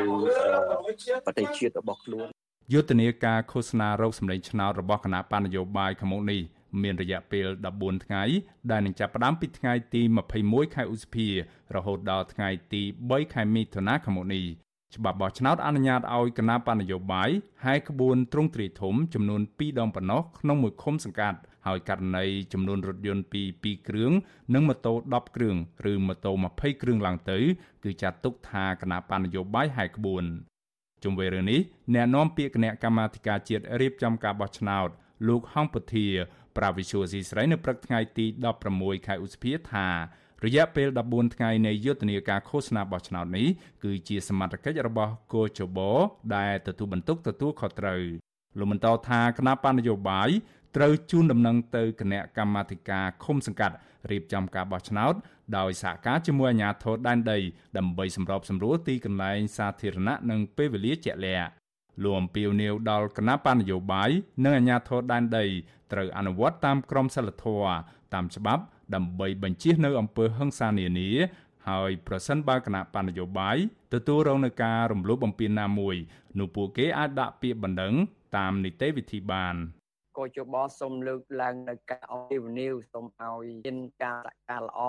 ប្រទេសជាតិរបស់ខ្លួនយុទ្ធនាការឃោសនារោគសម្លេងឆ្នោតរបស់គណៈបញ្ញយោបាយខាងមុខនេះ មានរយៈពេល14ថ្ងៃ ដែលនឹងចាប់ផ្ដើមពីថ្ងៃទី21ខែឧសភា រហូតដល់ថ្ងៃទី3ខែមិថុនាឆ្នាំនេះច្បាប់បោះឆ្នោតអនុញ្ញាតឲ្យគណៈបណ្ឌនយោបាយហែកក្បួនទ្រង់ទ្រាយធំចំនួន2ដងប៉ុណ្ណោះក្នុងមួយឃុំសង្កាត់ហើយករណីចំនួនរថយន្តពី2គ្រឿងនិងម៉ូតូ10គ្រឿងឬម៉ូតូ20គ្រឿងឡើងទៅ គឺចាត់ទុកថាគណៈបណ្ឌនយោបាយហែកក្បួនជុំវិញរឿងនេះអ្នកនាំពាក្យគណៈកម្មាធិការជាតិរៀបចំការបោះឆ្នោតលោកហងពធា ប្រាវិសុយស៊ីស្រីនៅព្រឹកថ្ងៃទី16ខែឧសភាថារយៈពេល14ថ្ងៃនៃយុទ្ធនាការឃោសនាបោះឆ្នោតនេះគឺជាសមត្ថកិច្ចរបស់គូជបដែលទទួលបន្ទុកទទួលខុសត្រូវលោកបន្តថាគណៈបញ្ញយោបាយត្រូវជូនដំណឹងទៅគណៈកម្មាធិការឃុំសង្កាត់រៀបចំការបោះឆ្នោតដោយសហការជាមួយអាជ្ញាធរដែនដីដើម្បីសម្របសម្រួលទីកន្លែងសាធារណៈនិងពេលវេលាជាក់លាក់ លោកអំពីវនីវដល់គណៈបញ្ញយោបាយនិងអាជ្ញាធរដែនដីត្រូវអនុវត្តតាមក្រមសីលធម៌តាមច្បាប់ដើម្បីបញ្ជៀសនៅអំពើហិង្សានានាហើយប្រសិនបើគណៈបណ្ឌនយោបាយទទួលរងនឹងការរំលោភបំពានណាមួយនោះពួកគេអាចដាក់ពាក្យបណ្ដឹងតាមនីតិវិធីបានក៏ជបសូមលើកឡើងនៅការអភិវនីវសូមឲ្យមានការសហការល្អ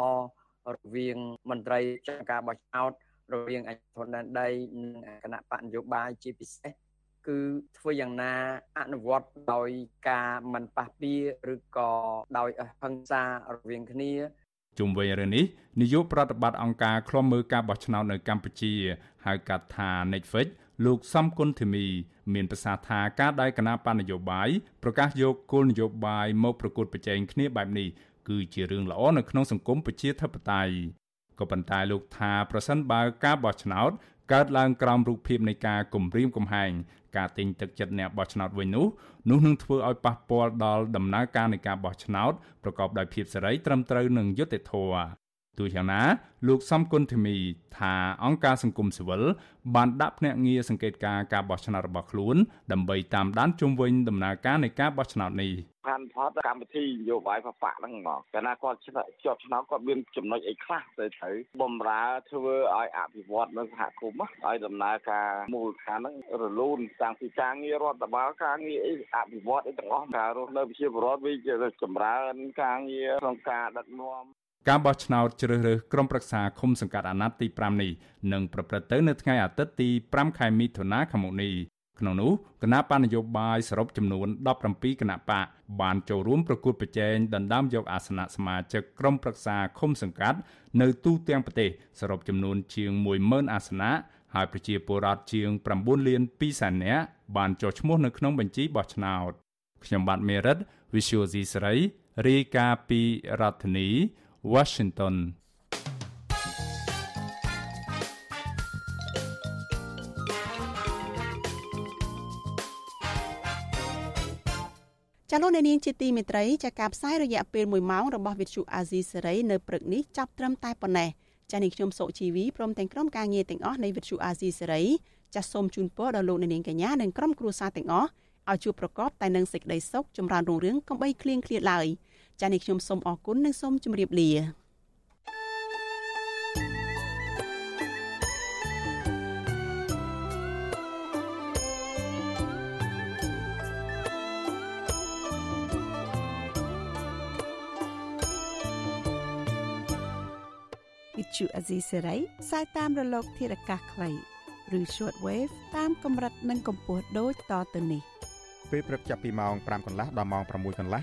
រវាងមន្ត្រីចាត់ការបោះឆ្នោតរវាងអធិបតីដីនិងគណៈបកនយោបាយជាពិសេស គឺធ្វើយ៉ាងណាអនុវត្តដោយការមិនប៉ះពៀឬក៏ដោយហិង្សារវាងគ្នាជុំវិញរឿងនេះនាយកប្រតិបត្តិអង្គការឃ្លាំមើលការបោះឆ្នោតនៅកម្ពុជាហៅកាត់ថា Netflix លោកសំគុណធីមី មានប្រសាសន៍ថាការដែលគណៈបណ្ឌនយោបាយប្រកាសយកគោលនយោបាយមកប្រកួតប្រជែងគ្នាបែបនេះគឺជារឿងល្អនៅក្នុងសង្គមប្រជាធិបតេយ្យក៏ប៉ុន្តែលោកថាប្រសិនបើការបោះឆ្នោត កើតឡើងក្រោមរូបភាពនៃការគំរាមកំហែងការទិញទឹកចិត្តអ្នកបោះឆ្នោតវិញនោះនោះនឹងធ្វើឲ្យប៉ះពាល់ដល់ដំណើរការនៃការបោះឆ្នោតប្រកបដោយភាពសេរីត្រឹមត្រូវនិងយុត្តិធម៌ ទោះយ៉ាងណាលោកសំគុណធីមីថាអង្គការសង្គមស៊ីវិលបានដាក់ភ្នាក់ងារសង្កេតការការបោះឆ្នោតរបស់ខ្លួនដើម្បីតាមដានជុំវិញដំណើរការនៃការបោះឆ្នោតនេះផានផតកម្មវិធីនយោបាយបពៈហ្នឹងហ្មងកាលណាគាត់ជាប់ឆ្នោតគាត់មានចំណុចអីខ្លះទៅត្រូវបំរើធ្វើឲ្យអភិវឌ្ឍនៅសហគមន៍ឲ្យដំណើរការមូលដ្ឋានហ្នឹងរលូនតាំងពីការងាររដ្ឋបាលការងារអីអភិវឌ្ឍអីទាំងអស់ការរស់នៅប្រជាពលរដ្ឋវាជាចម្រើនការងារក្នុងការដឹកនាំ ការបោះឆ្នោតជ្រើសរើសក្រុមប្រឹក្សាឃុំសង្កាត់អាណត្តិទី5នេះនឹងប្រព្រឹត្តទៅនៅថ្ងៃអាទិត្យទី5ខែមិថុនាខាងមុខនេះក្នុងនោះគណៈបណ្ឌនយោបាយសរុបចំនួន17គណៈបកបានចូលរួមប្រគួតប្រជែងដណ្ដើមយកអាសនៈសមាជិកក្រុមប្រឹក្សាឃុំសង្កាត់នៅទូទាំងប្រទេសសរុបចំនួនជាង10000អាសនៈហើយប្រជាពលរដ្ឋជាង9លាន2សែននាក់បានចុះឈ្មោះនៅក្នុងបញ្ជីបោះឆ្នោតខ្ញុំបាទមេរិត Visual C ស្រីរាយការណ៍ពីរដ្ឋធានី Washington ចាលោកអ្នកនាងជាទីមេត្រីចាការផ្សាយរយៈពេល1ម៉ោងរបស់វិទ្យុអាស៊ីសេរីនៅព្រឹកនេះចាប់ត្រឹមតែប៉ុណ្ណេះចានេះខ្ញុំសុជីវីព្រមទាំងក្រុមការងារទាំងអស់នៃវិទ្យុអាស៊ីសេរីចាសូមជូនពរដល់លោកអ្នកនាងកញ្ញានិងក្រុមគ្រួសារទាំងអស់ឲ្យជួបប្រកបតែនឹងសេចក្តីសុខចម្រើនរុងរឿងកុំបីឃ្លៀងឃ្លាតឡើយ ចានេះខ្ញុំសូមអរគុណនិងសូមជម្រាបលាវិទ្យុអេស៊ីសេរីផ្សាយតាមរលក ធារកាសខ្លីឬ short wave តាមកម្រិតនិងកម្ពស់ដូចតទៅនេះពេលព្រឹកចាប់ពីម៉ោង5កន្លះដល់ម៉ោង6កន្លះ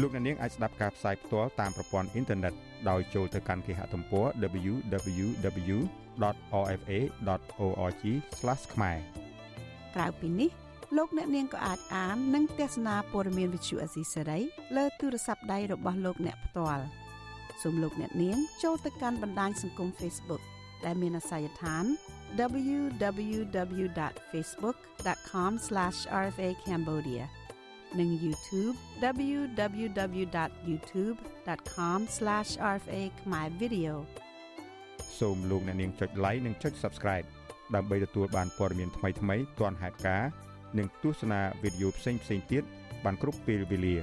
លោកអ្នកនាងអាចស្ដាប់ការផ្សាយផ្ទាល់តាមប្រព័ន្ធអ៊ីនធឺណិតដោយចូលទៅកាន់គេហទំព័រ www.rfa.org/ ខ្មែរក្រៅពីនេះលោកអ្នកនាងក៏អាចអាននិងទស្សនាព័ត៌មានវិទ្យុអេស៊ីសេរីលើទូរស័ព្ទដៃរបស់លោកអ្នកផ្ទាល់សូមលោកអ្នកនាងចូលទៅកាន់បណ្ដាញសង្គម Facebook ដែលមានអាសយដ្ឋាន www.facebook.com/rfa.cambodia និង YouTube www.youtube.com/rfa ខ្មែរ video សូមលោកអ្នកនាងចុច like និងចុច subscribe ដើម្បីទទួលបានព័ត៌មានថ្មីៗទាន់ហេតុការណ៍និងទស្សនាវីដេអូផ្សេងៗទៀតបានគ្រប់ពេលវេលា